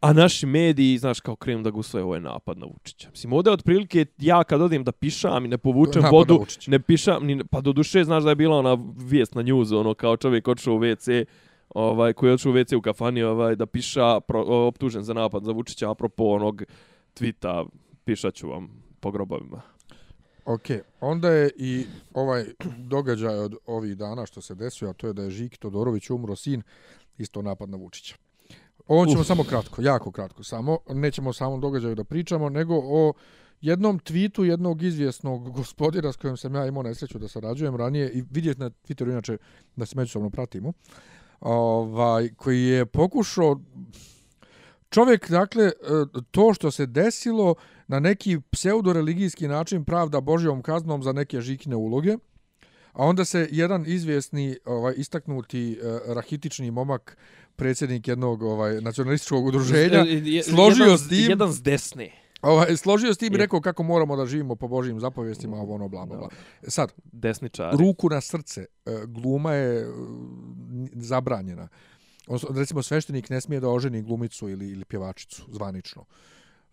Speaker 3: a naši mediji, znaš, kao krenu da ga usvoje ovaj napad na Vučića. Mislim, ovdje otprilike ja kad odim da pišam i ne povučem
Speaker 1: Napad na
Speaker 3: vodu, ne pišam, ni, pa do duše, znaš da je bila ona vijest na njuzu, ono, kao čovjek odšao u WC, ovaj koji je u WC u kafani ovaj da piša pro, optužen za napad za Vučića apropo onog tvita pišaću vam po grobovima.
Speaker 1: Ok, onda je i ovaj događaj od ovih dana što se desio, a to je da je Žiki Todorović umro sin, isto napad na Vučića. Ovo ćemo
Speaker 3: Uf.
Speaker 1: samo kratko, jako kratko samo, nećemo o samom događaju da pričamo, nego o jednom tvitu jednog izvjesnog gospodina s kojim sam ja imao nesreću da sarađujem ranije i vidjeti na Twitteru inače da se međusobno pratimo, ovaj, koji je pokušao čovjek, dakle, e, to što se desilo na neki pseudoreligijski način pravda Božjom kaznom za neke žikine uloge, a onda se jedan izvjesni, ovaj, istaknuti uh, rahitični momak, predsjednik jednog ovaj nacionalističkog udruženja,
Speaker 3: Je-
Speaker 1: složio
Speaker 3: jedan,
Speaker 1: s tim-
Speaker 3: Jedan s desne.
Speaker 1: Ovaj, složio s tim i rekao kako moramo da živimo po Božjim zapovjestima, ovo ono, bla, bla, bla. Sad,
Speaker 3: Desničari.
Speaker 1: ruku na srce, e, gluma je e, zabranjena. Odnosno, recimo, sveštenik ne smije da oženi glumicu ili, ili pjevačicu, zvanično.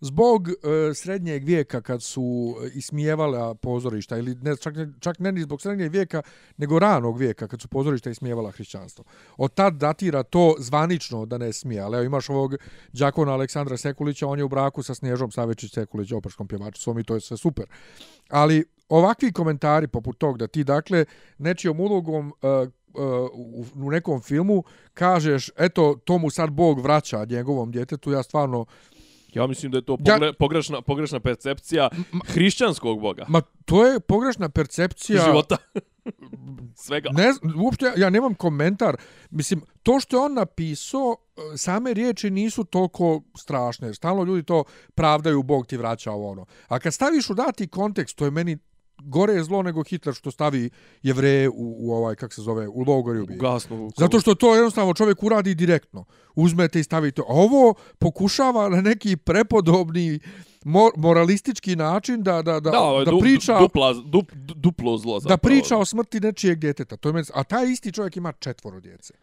Speaker 1: Zbog e, srednjeg vijeka, kad su e, ismijevala pozorišta, ili ne, čak, ne, čak ne ni zbog srednjeg vijeka, nego ranog vijeka, kad su pozorišta ismijevala hrišćanstvo. Od tad datira to zvanično da ne smije. Ali evo, imaš ovog đakona Aleksandra Sekulića, on je u braku sa Snježom Savečić Sekulić, operskom pjevačicom i to je sve super. Ali ovakvi komentari poput tog da ti dakle nečijom ulogom e, e u, u nekom filmu kažeš eto to mu sad Bog vraća njegovom djetetu ja stvarno
Speaker 3: Ja mislim da je to
Speaker 1: Ja-
Speaker 3: pogrešna, pogrešna percepcija hrišćanskog boga.
Speaker 1: ma to je pogrešna percepcija
Speaker 3: Života. Svega.
Speaker 1: Ne, uopšte ja, ja nemam komentar. Mislim, to što je on napisao, e, same riječi nisu toliko strašne. Stalno ljudi to pravdaju, Bog ti vraća ovo ono. A kad staviš u dati kontekst, to je meni gore je zlo nego Hitler što stavi jevreje u, u ovaj, kak se zove, u logor i ubije.
Speaker 3: Ugasnu.
Speaker 1: Zato što to jednostavno čovjek uradi direktno. Uzmete i stavite. A ovo pokušava na neki prepodobni mor, moralistički način da, da, da,
Speaker 3: Da, ovo je
Speaker 1: da
Speaker 3: du,
Speaker 1: priča...
Speaker 3: dupla, dup, du- duplo zlo.
Speaker 1: da
Speaker 3: zapravo.
Speaker 1: priča o smrti nečijeg djeteta. To je meni, a taj isti čovjek ima četvoro djece.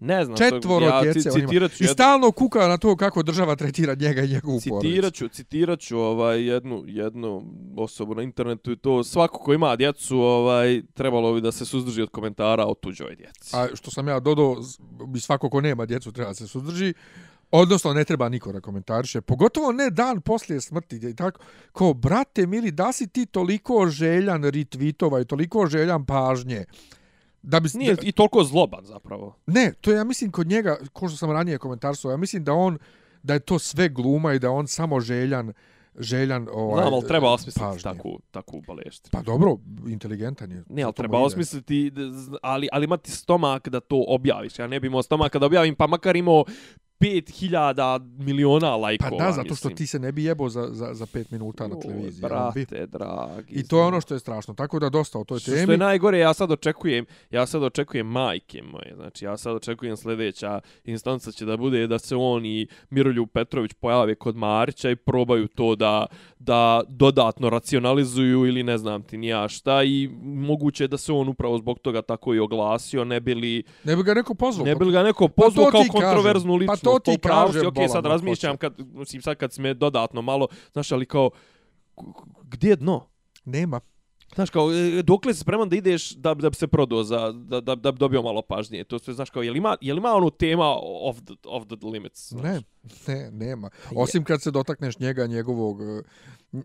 Speaker 3: Ne znam.
Speaker 1: Četvoro
Speaker 3: ja
Speaker 1: djece
Speaker 3: citirat ću
Speaker 1: I stalno kuka na to kako država tretira njega i njegovu porodicu.
Speaker 3: Citirat ću, citirat ću ovaj, jednu, jednu osobu na internetu i to svako ko ima djecu ovaj, trebalo bi da se suzdrži od komentara o tuđoj djeci.
Speaker 1: A što sam ja dodao, bi svako ko nema djecu treba da se suzdrži. Odnosno, ne treba niko da komentariše. Pogotovo ne dan poslije smrti. I tako, ko, brate, mili, da si ti toliko željan retvitova i toliko željan pažnje Da bi,
Speaker 3: Nije i toliko zloban zapravo.
Speaker 1: Ne, to ja mislim, kod njega, ko što sam ranije komentarsao, ja mislim da on, da je to sve gluma i da on samo željan, željan ovaj,
Speaker 3: Znam, ali treba osmisliti
Speaker 1: pažnje.
Speaker 3: takvu, takvu baleštinu.
Speaker 1: Pa dobro, inteligentan je.
Speaker 3: Ne, ali
Speaker 1: mu
Speaker 3: treba
Speaker 1: ide.
Speaker 3: osmisliti, ali, ali imati stomak da to objaviš. Ja ne bi imao stomak da objavim, pa makar imao 5000 miliona
Speaker 1: Pa
Speaker 3: lajkova.
Speaker 1: da, zato što
Speaker 3: mislim.
Speaker 1: ti se ne bi jebao za, za, za pet minuta na televiziji. bi.
Speaker 3: Brate, dragi.
Speaker 1: I to je ono što je strašno. Tako da dosta o toj
Speaker 3: Što, što
Speaker 1: temi.
Speaker 3: je najgore, ja sad očekujem, ja sad očekujem majke moje, znači ja sad očekujem sljedeća instanca će da bude da se on i Miroljub Petrović pojave kod Marića i probaju to da, da dodatno racionalizuju ili ne znam ti ni ja šta i moguće je da se on upravo zbog toga tako i oglasio, ne bili,
Speaker 1: Ne bi ga neko pozvao.
Speaker 3: ne
Speaker 1: pa-
Speaker 3: bili ga neko
Speaker 1: Pa
Speaker 3: pozvao
Speaker 1: to
Speaker 3: kao kontroverznu
Speaker 1: Pa to ti kažem,
Speaker 3: Ok,
Speaker 1: bolan,
Speaker 3: sad razmišljam, kad, mislim, sad kad si me dodatno malo, znaš, ali kao, gdje je dno?
Speaker 1: Nema.
Speaker 3: Znaš, kao, e, dokle si spreman da ideš da, da bi se prodao, za, da, da, da bi dobio malo pažnje? To sve, znaš, kao, je li ima, je li ima onu tema of the, of the limits? Znaš?
Speaker 1: Ne, ne, nema.
Speaker 3: Pa
Speaker 1: Osim kad se dotakneš njega, njegovog,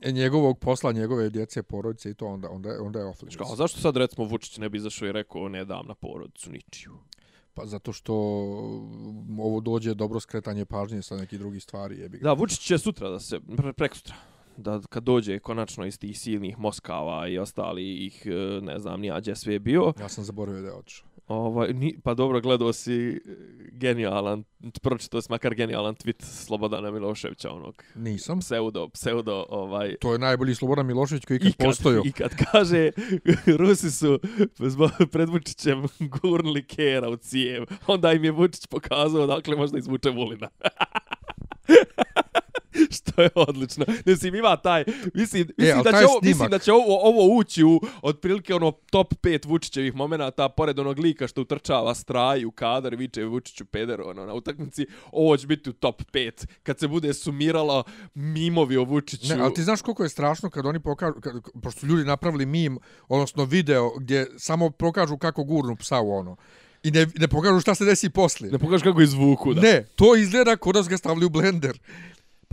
Speaker 1: eh, njegovog posla, njegove djece, porodice i to, onda, onda, onda je off
Speaker 3: Znaš,
Speaker 1: limits.
Speaker 3: kao, zašto sad, recimo, Vučić ne bi izašao i rekao, ne dam na porodicu ničiju?
Speaker 1: Pa zato što ovo dođe dobro skretanje pažnje sa nekih drugih stvari. Jebi ga.
Speaker 3: Da, Vučić će sutra da se, pre, prek sutra, da kad dođe konačno iz tih silnih Moskava i ostali ih, e, ne znam, nija gdje sve je bio,
Speaker 1: Ja sam zaboravio da je otišao.
Speaker 3: Ovaj, ni, pa dobro, gledao si e, genijalan, pročitao si makar genijalan tweet Slobodana Miloševića, onog
Speaker 1: Nisam.
Speaker 3: pseudo, pseudo, ovaj,
Speaker 1: To je najbolji Slobodan Milošević koji je ikad postojao.
Speaker 3: I kad kaže, Rusi su pred Vučićem gurnuli Kera u cijev, onda im je Vučić pokazao dakle možda izvuče Vulina. Što je odlično. Mislim, ima taj... Mislim, mislim,
Speaker 1: E,
Speaker 3: da, će ovo, mislim da će ovo, ovo ući u otprilike ono top 5 Vučićevih momenata pored onog lika što utrčava straj u kadar viče Vučiću pederu ono, na utakmici. Ovo će biti u top 5 kad se bude sumiralo mimovi o Vučiću.
Speaker 1: Ne, ali ti znaš koliko je strašno kad oni pokažu, kad, pošto su ljudi napravili mim, odnosno video, gdje samo pokažu kako gurnu psa u ono. I ne, ne pokažu šta se desi poslije.
Speaker 3: Ne pokažu kako izvuku, da.
Speaker 1: Ne, to izgleda kod da su ga stavili u blender.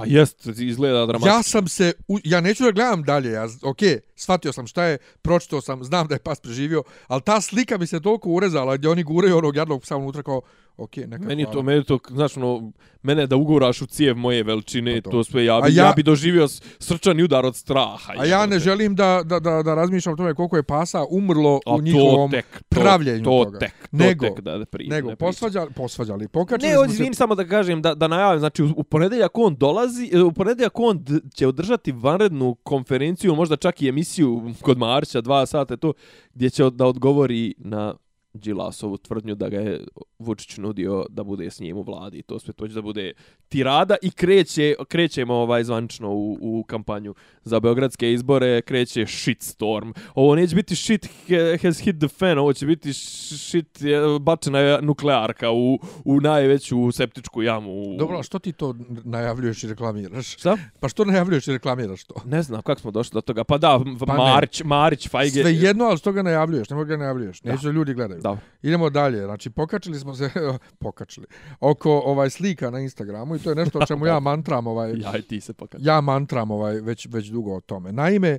Speaker 3: Pa jest, izgleda dramatično.
Speaker 1: Ja sam se, u, ja neću da gledam dalje, ja, ok, shvatio sam šta je, pročitao sam, znam da je pas preživio, ali ta slika mi se toliko urezala gdje oni guraju onog jadnog psa unutra kao, ok, neka
Speaker 3: Meni
Speaker 1: hvala.
Speaker 3: to, meni to, znaš, ono, mene da uguraš u cijev moje veličine,
Speaker 1: Pa
Speaker 3: to.
Speaker 1: to.
Speaker 3: sve, ja bi, ja...
Speaker 1: ja-
Speaker 3: bi doživio srčani udar od straha.
Speaker 1: A ja ne
Speaker 3: jebote.
Speaker 1: želim da, da, da, da razmišljam o tome koliko je pasa umrlo
Speaker 3: A
Speaker 1: u njihovom
Speaker 3: to tek, to,
Speaker 1: pravljenju
Speaker 3: to
Speaker 1: toga.
Speaker 3: Tek, to
Speaker 1: Nego-
Speaker 3: tek da, da pri,
Speaker 1: nego
Speaker 3: ne
Speaker 1: posvađali, posvađali, pokačili
Speaker 3: Ne,
Speaker 1: smo se...
Speaker 3: samo da kažem, da, da najavim, znači u, u ponedeljak on dolazi, e, u ponedeljak on će održati vanrednu konferenciju, možda čak i emisiju kod Marća, dva sata, to, gdje će da odgovori na Đilasovu tvrdnju da ga je Vučić nudio da bude s njim u vladi. I to sve to će da bude tirada i kreće, krećemo ovaj zvanično u, u kampanju za beogradske izbore, kreće shitstorm. Ovo neće biti shit ha- has hit the fan, ovo će biti shit bačena nuklearka u, u najveću septičku jamu.
Speaker 1: Dobro, a što ti to najavljuješ i reklamiraš?
Speaker 3: Šta?
Speaker 1: Pa što najavljuješ i reklamiraš to?
Speaker 3: Ne znam kako smo došli do toga. Pa da,
Speaker 1: Pa ne.
Speaker 3: Marić, Marić, Fajge.
Speaker 1: Sve jedno, ali što ga najavljuješ? Nemoj ga najavljuješ.
Speaker 3: Da.
Speaker 1: Neću da ljudi gledaju.
Speaker 3: Da.
Speaker 1: Idemo dalje. Znači, pokačili smo se, pokačili, oko ovaj slika na Instagramu i to je nešto o čemu ja mantram, ovaj,
Speaker 3: Ja i ti se pokaži.
Speaker 1: ja mantram ovaj, već, već dugo o tome. Naime,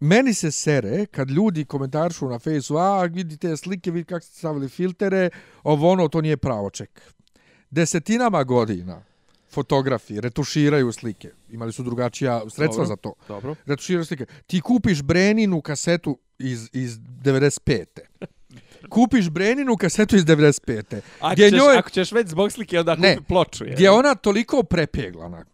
Speaker 1: meni se sere kad ljudi komentaršu na fejsu, a vidi te slike, vidi kako ste stavili filtere, ovo ono, to nije pravo ček. Desetinama godina fotografi retuširaju slike. Imali su drugačija sredstva
Speaker 3: Dobro.
Speaker 1: za to.
Speaker 3: Dobro.
Speaker 1: retuširaju slike. Ti kupiš Breninu kasetu iz, iz 95. Kupiš Breninu kasetu iz 95.
Speaker 3: Ako
Speaker 1: Gdje
Speaker 3: ćeš,
Speaker 1: njoj-
Speaker 3: ako ćeš već zbog slike, onda
Speaker 1: Ne,
Speaker 3: kupi ploču. Je.
Speaker 1: Gdje je ona toliko prepeglana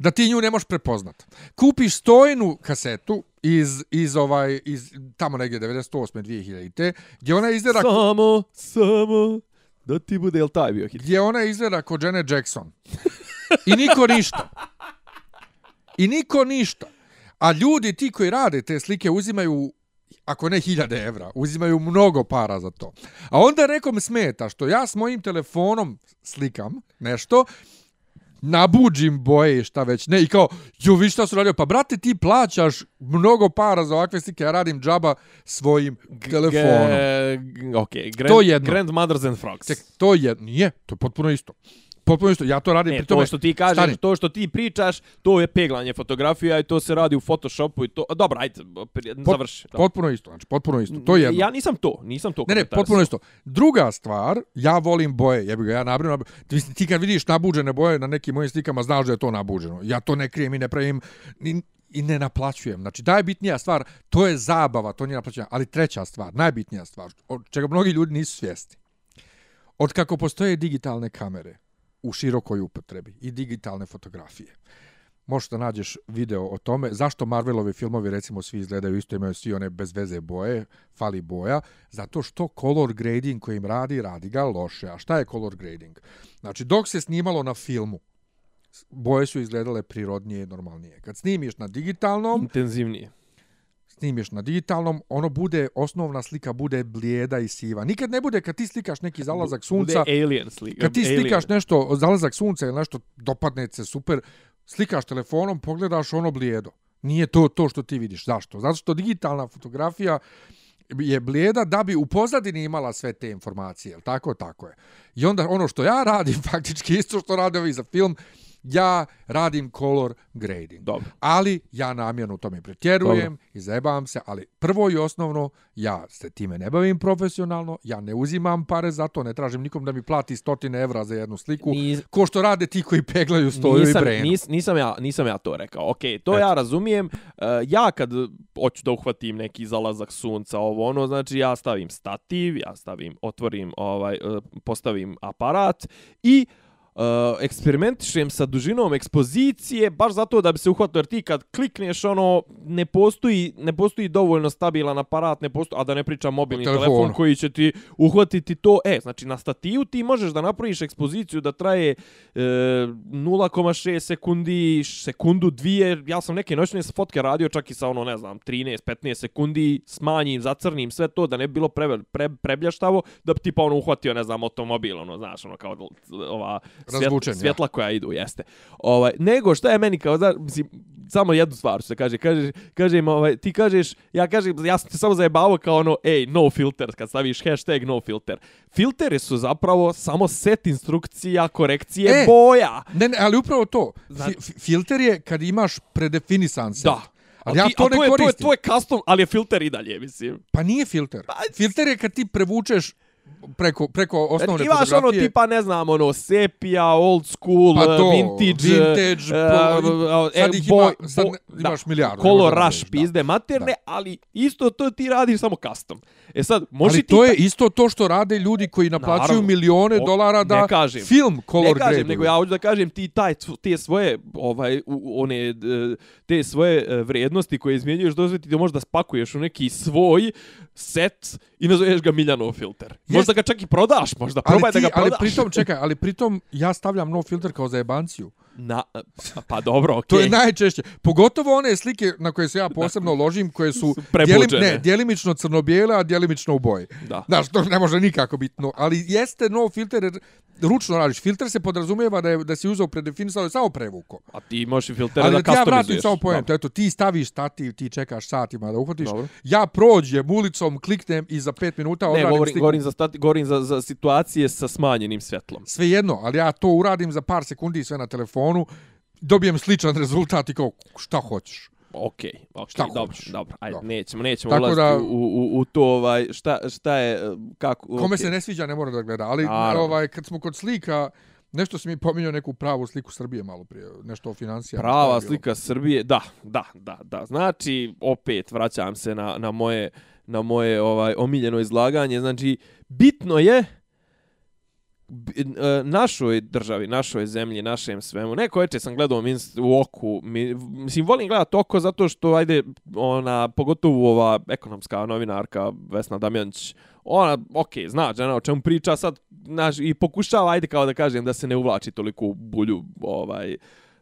Speaker 1: da ti nju ne možeš prepoznat. Kupiš stojnu kasetu iz, iz ovaj, iz tamo negdje 98. 2000. Gdje ona izgleda,
Speaker 3: Samo, samo, da ti bude, jel taj bio hit?
Speaker 1: gdje ona izgleda kod Janet Jackson. I niko ništa. I niko ništa. A ljudi, ti koji rade te slike, uzimaju ako ne hiljade evra, uzimaju mnogo para za to. A onda nekom smeta što ja s mojim telefonom slikam nešto, nabuđim boje i šta već ne i kao, jo vi šta su radio, pa brate ti plaćaš mnogo para za ovakve slike, ja radim džaba svojim telefonom.
Speaker 3: Ge, ok, grand,
Speaker 1: To jedno.
Speaker 3: Grandmothers and Frogs.
Speaker 1: Ček, to je, nije, to je potpuno isto. Potpuno isto. Ja to radim
Speaker 3: Ne,
Speaker 1: pri tome.
Speaker 3: to što ti kažeš,
Speaker 1: stani.
Speaker 3: to što ti pričaš, to je peglanje fotografija i to se radi u Photoshopu i to... Dobro, ajde,
Speaker 1: Pot-
Speaker 3: završi. da.
Speaker 1: Potpuno isto, znači potpuno isto. To je jedno.
Speaker 3: Ja nisam to, nisam to
Speaker 1: Ne, ne, potpuno isto. Druga stvar, ja volim boje. Jebi ga, ja nabrinu. Ti, ti kad vidiš nabuđene boje na nekim mojim slikama, znaš da je to nabuđeno. Ja to ne krijem i ne pravim ni, i ne naplaćujem. Znači, najbitnija stvar, to je zabava, to nije naplaćanje. Ali treća stvar, najbitnija stvar, od čega mnogi ljudi nisu svjesni. Od kako postoje digitalne kamere u širokoj upotrebi i digitalne fotografije, možeš da nađeš video o tome zašto Marvelovi filmovi recimo svi izgledaju isto imaju svi one bez veze boje, fali boja, zato što color grading kojim radi, radi ga loše. A šta je color grading? Znači dok se snimalo na filmu, boje su izgledale prirodnije i normalnije. Kad snimiš na digitalnom,
Speaker 3: Intenzivnije
Speaker 1: snimiš na digitalnom, ono bude, osnovna slika bude blijeda i siva. Nikad ne bude kad ti slikaš neki zalazak sunca,
Speaker 3: Bude alien slika.
Speaker 1: kad ti
Speaker 3: alien.
Speaker 1: slikaš nešto, zalazak sunca ili nešto, dopadne se super, slikaš telefonom, pogledaš ono blijedo. Nije to to što ti vidiš. Zašto? Zato što digitalna fotografija je blijeda da bi u pozadini imala sve te informacije. Jel tako? Tako je. I onda ono što ja radim, faktički isto što rade ovi za film, ja radim color grading.
Speaker 3: Dobro.
Speaker 1: Ali ja namjerno u tome pretjerujem i zajebavam se, ali prvo i osnovno, ja se time ne bavim profesionalno, ja ne uzimam pare za to, ne tražim nikom da mi plati stotine evra za jednu sliku,
Speaker 3: Nis-
Speaker 1: ko što rade ti koji peglaju stoju i
Speaker 3: nisam,
Speaker 1: brenu.
Speaker 3: nis, nisam, ja, nisam ja to rekao. Ok, to
Speaker 1: Eto.
Speaker 3: ja razumijem. Uh, ja kad hoću da uhvatim neki zalazak sunca, ovo ono, znači ja stavim stativ, ja stavim, otvorim, ovaj, uh, postavim aparat i uh, eksperimentišem sa dužinom ekspozicije, baš zato da bi se uhvatio, jer ti kad klikneš, ono, ne postoji, ne postoji dovoljno stabilan aparat, ne postoji, a da ne pričam mobilni telefon
Speaker 1: telefonu.
Speaker 3: koji će ti uhvatiti to. E, znači na stativu ti možeš da napraviš ekspoziciju da traje e, 0,6 sekundi, sekundu, dvije. Ja sam neke noćne fotke radio čak i sa ono, ne znam, 13-15 sekundi, smanjim, zacrnim sve to da ne bi bilo pre, pre, prebljaštavo, da bi tipa ono uhvatio, ne znam, automobil, ono, znaš, ono kao ova
Speaker 1: Razvučen, ja.
Speaker 3: svjetla koja idu, jeste. Ovaj, nego šta je meni kao, znaš, mislim, samo jednu stvar se kaže, kaže, kažem, ovaj, ti kažeš, ja kažem, ja sam te samo zajebavao kao ono, ej, no filter, kad staviš hashtag no filter. Filteri su zapravo samo set instrukcija, korekcije
Speaker 1: E,
Speaker 3: boja.
Speaker 1: Ne, ne, ali upravo to.
Speaker 3: Zna-
Speaker 1: Fi, fi- filter je kad imaš predefinisan set.
Speaker 3: Da.
Speaker 1: Ali ja
Speaker 3: ti-
Speaker 1: to ne
Speaker 3: je,
Speaker 1: koristim.
Speaker 3: To je, to je custom, ali je filter i dalje, mislim.
Speaker 1: Pa nije filter. Filter je kad ti prevučeš preko, preko osnovne
Speaker 3: Imaš ono
Speaker 1: fotografije.
Speaker 3: tipa, ne znam, ono, sepia, old school,
Speaker 1: Pa to,
Speaker 3: vintage,
Speaker 1: vintage, po-
Speaker 3: eh,
Speaker 1: sad ih
Speaker 3: boy-
Speaker 1: ima- sad
Speaker 3: bo-
Speaker 1: ne- imaš milijardu, ne
Speaker 3: Color
Speaker 1: da
Speaker 3: rush,
Speaker 1: da.
Speaker 3: pizde materne,
Speaker 1: Da.
Speaker 3: ali isto to ti radiš samo custom. E sad, može
Speaker 1: Ali
Speaker 3: ti...
Speaker 1: to je isto to što rade ljudi koji naplaćuju
Speaker 3: Naravno.
Speaker 1: milione
Speaker 3: O,
Speaker 1: dolara da
Speaker 3: kažem.
Speaker 1: film color
Speaker 3: ne kažem, nego ja hoću da kažem ti taj te svoje ovaj one e, te svoje e, vrijednosti koje izmjenjuješ dozveti da možda spakuješ u neki svoj set i nazoveš ga Miljanov filter. Možda ga čak i prodaš, možda
Speaker 1: ali,
Speaker 3: probaj
Speaker 1: ti,
Speaker 3: da ga
Speaker 1: ali
Speaker 3: prodaš.
Speaker 1: pritom, čekaj, ali pritom ja stavljam no filter kao za jebanciju.
Speaker 3: Na, pa, dobro, okej.
Speaker 1: To je najčešće. Pogotovo one slike na koje se ja posebno ložim, koje su,
Speaker 3: Su prebuđene.
Speaker 1: ne, djelimično crno-bijele, a djelimično u boji.
Speaker 3: Da.
Speaker 1: Znaš, to ne može nikako biti no. Ali jeste no filter, jer ručno radiš. Filter se podrazumijeva da, je, da si uzeo predefinisano i samo prevuko.
Speaker 3: A ti možeš i filtere
Speaker 1: Ali
Speaker 3: da
Speaker 1: da ti ja vratim
Speaker 3: customizuješ.
Speaker 1: samo pojem, eto, ti staviš stativ, ti čekaš satima da uhvatiš.
Speaker 3: Dobro.
Speaker 1: Ja prođem ulicom, kliknem i za pet minuta
Speaker 3: Ne,
Speaker 1: odradim
Speaker 3: govorim,
Speaker 1: sliku.
Speaker 3: govorim, za, stati, govorim za, za situacije sa smanjenim svjetlom.
Speaker 1: Svejedno, ali ja to uradim za par sekundi sve na telefonu, dobijem sličan rezultat i kao, šta hoćeš?
Speaker 3: Okej, okej,
Speaker 1: Šta
Speaker 3: dobro,
Speaker 1: hoćeš?
Speaker 3: dobro. Ajde,
Speaker 1: Dobro.
Speaker 3: nećemo, nećemo
Speaker 1: Tako
Speaker 3: ulaziti
Speaker 1: da-
Speaker 3: u, u, u to, ovaj, šta, šta je, kako...
Speaker 1: Kome
Speaker 3: okej.
Speaker 1: se ne sviđa ne mora da gleda, ali
Speaker 3: Naravno.
Speaker 1: ovaj kad smo kod slika, nešto si mi pominjao neku pravu sliku Srbije malo prije, nešto o financijama.
Speaker 3: Prava slika Srbije, da, da, da, da. Znači, opet vraćam se na, na moje, na moje ovaj omiljeno izlaganje. Znači, bitno je E, našoj državi, našoj zemlji, našem svemu. Neko veče sam gledao minst, u oku, mi, mislim, volim gledat oko zato što, ajde, ona, pogotovo ova ekonomska novinarka Vesna Damjanić, ona, okej, zna žena o čemu priča sad, naš, i pokušava, ajde kao da kažem, da se ne uvlači toliko u bulju, ovaj,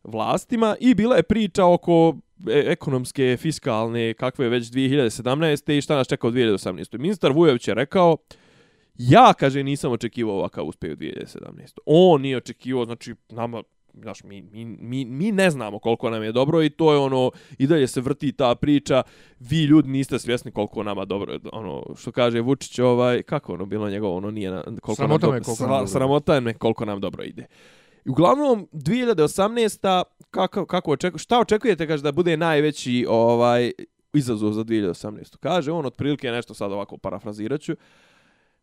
Speaker 3: vlastima i bila je priča oko e, ekonomske, fiskalne, kakve je već 2017. i šta nas čeka u 2018. Ministar Vujović je rekao, ja, kaže, nisam očekivao ovakav uspjeh u 2017. On nije očekivao, znači, nama, znaš, mi, mi, mi, mi ne znamo koliko nam je dobro i to je ono, i dalje se vrti ta priča, vi ljudi niste svjesni koliko nama dobro, ono, što kaže Vučić, ovaj, kako ono bilo njegovo, ono nije, na, koliko
Speaker 1: Sramota
Speaker 3: nam
Speaker 1: me koliko nam dobro
Speaker 3: sramota me koliko nam dobro ide. I uglavnom 2018. kako kako očekujete šta očekujete kaže da bude najveći ovaj izazov za 2018. Kaže on otprilike nešto sad ovako parafraziraću.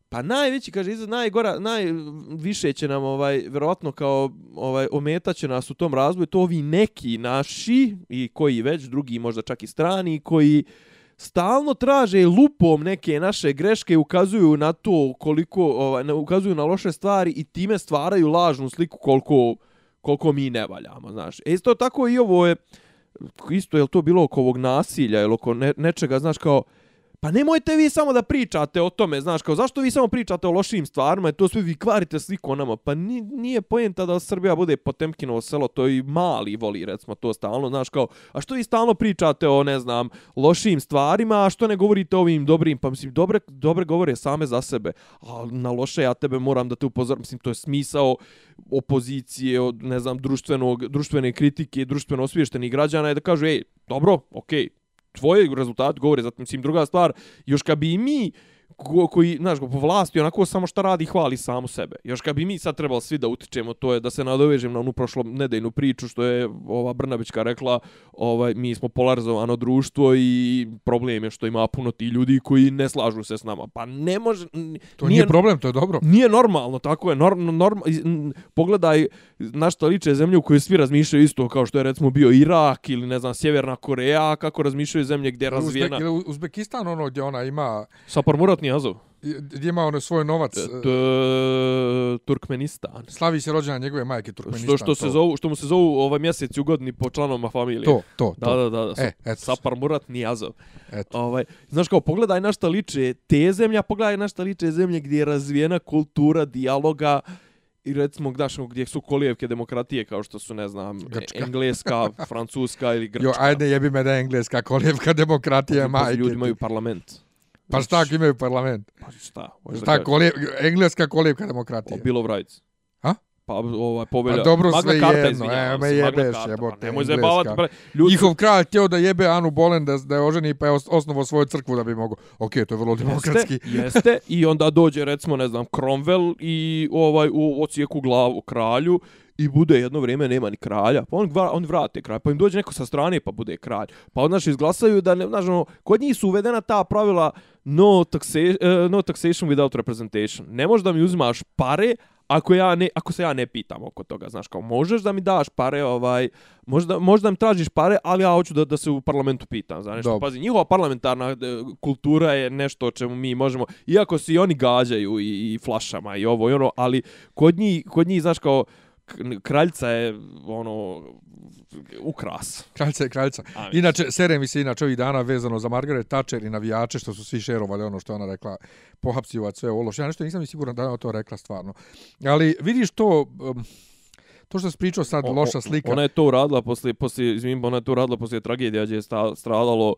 Speaker 3: Pa najveći kaže izazov najgora najviše će nam ovaj verovatno kao ovaj ometaće nas u tom razvoju to ovi neki naši i koji već drugi možda čak i strani koji stalno traže lupom neke naše greške ukazuju na to koliko ovaj ukazuju na loše stvari i time stvaraju lažnu sliku koliko koliko mi ne valjamo, znaš. E isto tako i ovo je isto je to bilo oko ovog nasilja ili oko ne, nečega, znaš, kao Pa nemojte vi samo da pričate o tome, znaš, kao zašto vi samo pričate o lošim stvarima, to sve vi kvarite sliku o nama. Pa ni, nije pojenta da Srbija bude Potemkinovo selo, to i mali voli, recimo, to stalno, znaš, kao, a što vi stalno pričate o, ne znam, lošim stvarima, a što ne govorite o ovim dobrim, pa mislim, dobre, dobre govore same za sebe, a na loše ja tebe moram da te upozorim, mislim, to je smisao opozicije, od, ne znam, društvenog, društvene kritike, društveno osviještenih građana, je da kažu, ej, dobro, okej, okay, tvoje rezultate govore, zato mislim druga stvar, još kad bi mi ko, koji, znaš, po vlasti, onako samo što radi, hvali samo sebe. Još kad bi mi sad trebali svi da utičemo, to je da se nadovežem na onu prošlo nedejnu priču, što je ova Brnabićka rekla, ovaj, mi smo polarizovano društvo i problem je što ima puno ti ljudi koji ne slažu se s nama. Pa ne može...
Speaker 1: To nije, nije problem, to je dobro.
Speaker 3: Nije normalno, tako je. Norm, norm, pogledaj na što liče zemlje u kojoj svi razmišljaju isto, kao što je recimo bio Irak ili ne znam, Sjeverna Koreja, kako razmišljaju zemlje gdje je razvijena...
Speaker 1: Uzbek, Uzbekistan, ono gdje ona ima...
Speaker 3: Murat Ratni Azov.
Speaker 1: Gdje ima ono svoj novac?
Speaker 3: T e, Turkmenistan.
Speaker 1: Slavi se rođena njegove majke Turkmenistan.
Speaker 3: Što, što, se zovu, što mu se zovu ovaj mjesec u godini po članovima familije.
Speaker 1: To, to,
Speaker 3: to. Da, da, da. da. E, eto. Sapar Murat Nijazov. Eto. Ovaj, znaš kao, pogledaj na šta liče te zemlje, pogledaj na šta liče zemlje gdje je razvijena kultura, dijaloga, i recimo gdaš gdje su kolijevke demokratije kao što su ne znam Grčka. engleska, francuska ili grčka.
Speaker 1: Jo, ajde jebi me da je engleska kolijevka demokratije majke.
Speaker 3: Ljudi imaju parlament.
Speaker 1: Pa šta ako imaju parlament?
Speaker 3: Pa šta?
Speaker 1: Šta, kolije, engleska kolijevka demokratije?
Speaker 3: O Bill of Rights.
Speaker 1: Ha?
Speaker 3: Pa ovaj povelja.
Speaker 1: Pa dobro Magna sve Carta, jedno, e, me jebeš, jebote. Pa nemoj zajebavati. Ljudi... Njihov kralj htio da jebe Anu Bolen da, da je oženi pa je osnovo svoju crkvu da bi mogo. Ok, to je vrlo demokratski.
Speaker 3: Jeste, jeste. I onda dođe recimo, ne znam, Cromwell i ovaj u ocijeku glavu kralju i bude jedno vrijeme nema ni kralja. Pa on, on vrate kralj, pa im dođe neko sa strane pa bude kralj. Pa nas izglasaju da, ne, znaš, ono, kod njih su uvedena ta pravila no, taxa, uh, no taxation without representation. Ne možeš da mi uzimaš pare, ako ja ne ako se ja ne pitam oko toga znaš kao možeš da mi daš pare ovaj možda možda mi tražiš pare ali ja hoću da da se u parlamentu pitam za nešto pazi njihova parlamentarna e, kultura je nešto o čemu mi možemo iako se i oni gađaju i, i flašama i ovo i ono ali kod njih kod njih znaš kao kraljica je ono ukras.
Speaker 1: Kraljica je kraljica. Inače, serija mi se inače ovih dana vezano za Margaret Thatcher i navijače, što su svi šerovali ono što ona rekla, pohapsivat sve ološ. Ja nešto nisam mi siguran da je to rekla stvarno. Ali vidiš to, um, to što se pričao sad, loša slika.
Speaker 3: Ona je to uradila poslije, poslije, izvim, ona je to uradila poslije tragedija gdje je stradalo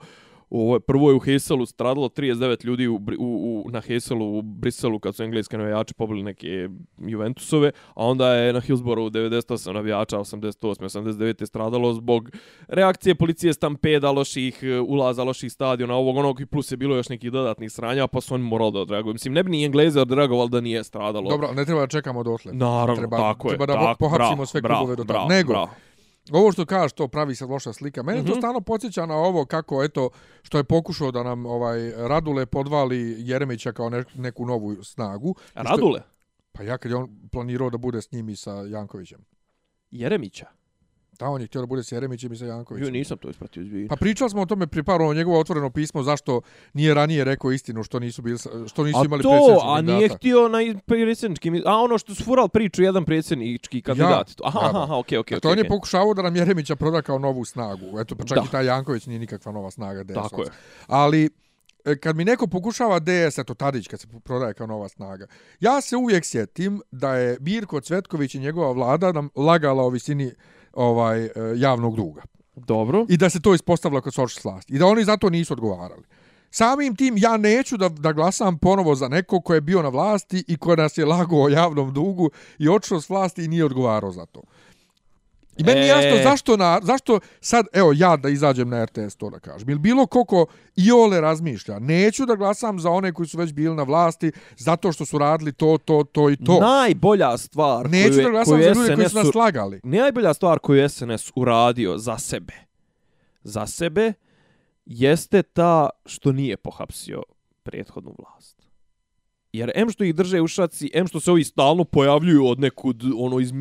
Speaker 3: u prvo je u Heselu stradalo 39 ljudi u, u, u, na Heselu u Briselu kad su engleske navijači pobili neke Juventusove, a onda je na Hillsborough 98 navijača, 88, 89 je stradalo zbog reakcije policije stampeda, loših e, ulaza, loših stadiona, ovog onog i plus je bilo još nekih dodatnih sranja, pa su oni morali da odreaguju. Mislim, ne bi ni Engleze odreagovali da nije stradalo.
Speaker 1: Dobro, ne treba da čekamo dotle.
Speaker 3: Naravno,
Speaker 1: treba,
Speaker 3: tako
Speaker 1: treba
Speaker 3: je.
Speaker 1: Treba da pohapsimo sve klubove do tada. Nego, bravo. Ovo što kažeš, to pravi se loša slika. Mene mm -hmm. to mhm. stalno podsjeća na ovo kako, eto, što je pokušao da nam ovaj Radule podvali Jeremića kao ne, neku novu snagu.
Speaker 3: Radule?
Speaker 1: Pa ja kad je on planirao da bude s njimi sa Jankovićem.
Speaker 3: Jeremića?
Speaker 1: Da, on je htio da bude s Jeremićem i sa Jankovićem.
Speaker 3: Jo, nisam to ispratio izbije.
Speaker 1: Pa pričali smo o tome pri paru njegovo otvoreno pismo, zašto nije ranije rekao istinu, što nisu, bili, što nisu imali predsjednički
Speaker 3: kandidat. A to, a nije htio na predsjednički, a ono što su priču, jedan predsjednički kandidat. Ja, aha, aha, aha, okej, okej.
Speaker 1: Dakle, on je pokušavao da nam Jeremića proda kao novu snagu. Eto, pa čak da. i taj Janković nije nikakva nova snaga. DS
Speaker 3: Tako je.
Speaker 1: Ali, e, kad mi neko pokušava DS, eto Tadić kad se prodaje kao nova snaga, ja se uvijek sjetim da je Birko Cvetković i njegova vlada nam lagala o visini ovaj e, javnog duga.
Speaker 3: Dobro.
Speaker 1: I da se to ispostavilo kao soč slast. I da oni zato nisu odgovarali. Samim tim ja neću da, da glasam ponovo za neko ko je bio na vlasti i ko nas je lago o javnom dugu i očeo s vlasti i nije odgovarao za to. I meni je jasno
Speaker 3: E.
Speaker 1: zašto, na, zašto sad, evo ja da izađem na RTS to da kažem. Ili bilo koliko i ole razmišlja. Neću da glasam za one koji su već bili na vlasti zato što su radili to, to, to i to.
Speaker 3: Najbolja stvar
Speaker 1: Neću
Speaker 3: koju,
Speaker 1: da glasam
Speaker 3: koju
Speaker 1: za ljude koji su
Speaker 3: SNS
Speaker 1: nas slagali.
Speaker 3: najbolja stvar koju SNS uradio za sebe, za sebe, jeste ta što nije pohapsio prethodnu vlast. Jer em što ih drže u šaci, em što se ovi stalno pojavljuju od nekud, ono, iz,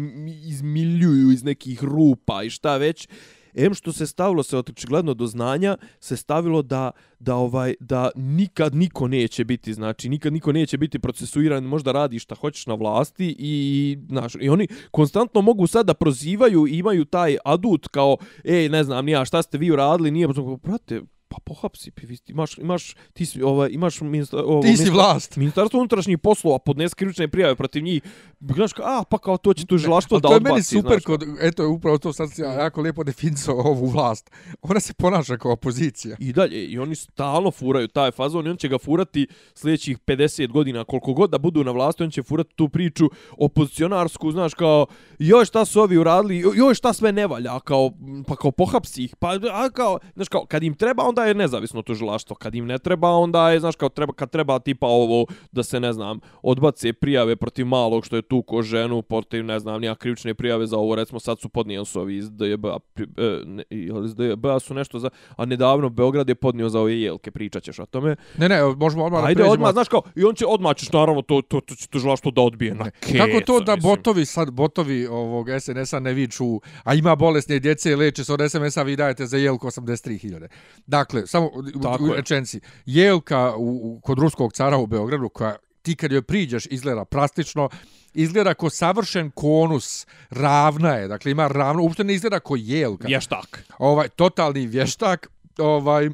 Speaker 3: izmiljuju iz nekih rupa i šta već, em što se stavilo se očigledno do znanja, se stavilo da da ovaj da nikad niko neće biti, znači nikad niko neće biti procesuiran, možda radi šta hoćeš na vlasti i znaš, i oni konstantno mogu sad da prozivaju i imaju taj adut kao ej, ne znam, nija, šta ste vi uradili, nije, brate, pa pohapsi, pa vi imaš, imaš, ti si, ovaj, imaš ministar, ovo,
Speaker 1: Ti si vlast.
Speaker 3: Ministarstvo unutrašnjih poslova podnese krivične prijave protiv njih. Znaš, a, pa kao to će tužilaštvo
Speaker 1: Ali
Speaker 3: da
Speaker 1: to je
Speaker 3: odbaci.
Speaker 1: meni super,
Speaker 3: znaš,
Speaker 1: kod, eto je upravo to sad ja jako lijepo definisao ovu vlast. Ona se ponaša kao opozicija.
Speaker 3: I dalje, i oni stalno furaju taj fazon i on će ga furati sljedećih 50 godina, koliko god da budu na vlasti, on će furati tu priču opozicionarsku, znaš, kao, joj šta su ovi uradili, joj šta sve ne valja, kao, pa kao pohapsi ih, pa, a kao, znaš, kao, kad im treba, onda je nezavisno tužilaštvo, kad im ne treba, onda je, znaš, kao, treba, kad treba tipa ovo, da se, ne znam, odbace prijave protiv malog što je tu ko ženu, protiv, ne znam, nija krivične prijave za ovo, recimo, sad su podnijeli su ovi iz DJB-a, pri- e, ili iz DJB-a su nešto za, a nedavno Beograd je podnio za ove jelke, pričat ćeš o tome.
Speaker 1: Ne, ne, možemo odmah da
Speaker 3: Ajde,
Speaker 1: pređemo.
Speaker 3: odmah, znaš kao, i on će, odmah ćeš, naravno, to, to, to će tužilaštvo da odbije na
Speaker 1: Ne.
Speaker 3: keca,
Speaker 1: Kako to da
Speaker 3: mislim.
Speaker 1: botovi, sad botovi ovog SNS-a ne viču, a ima bolesne djece leče se od SMS-a, vi dajete za jelku 83.000. Dakle, samo u-
Speaker 3: Tako
Speaker 1: u
Speaker 3: je.
Speaker 1: rečenci. Jelka u, u, kod ruskog cara u Beogradu, koja ti kad joj priđeš izgleda plastično, izgleda ko savršen konus, ravna je, dakle ima ravno, uopšte ne izgleda ko jelka.
Speaker 3: Vještak.
Speaker 1: Ovaj, totalni vještak, ovaj,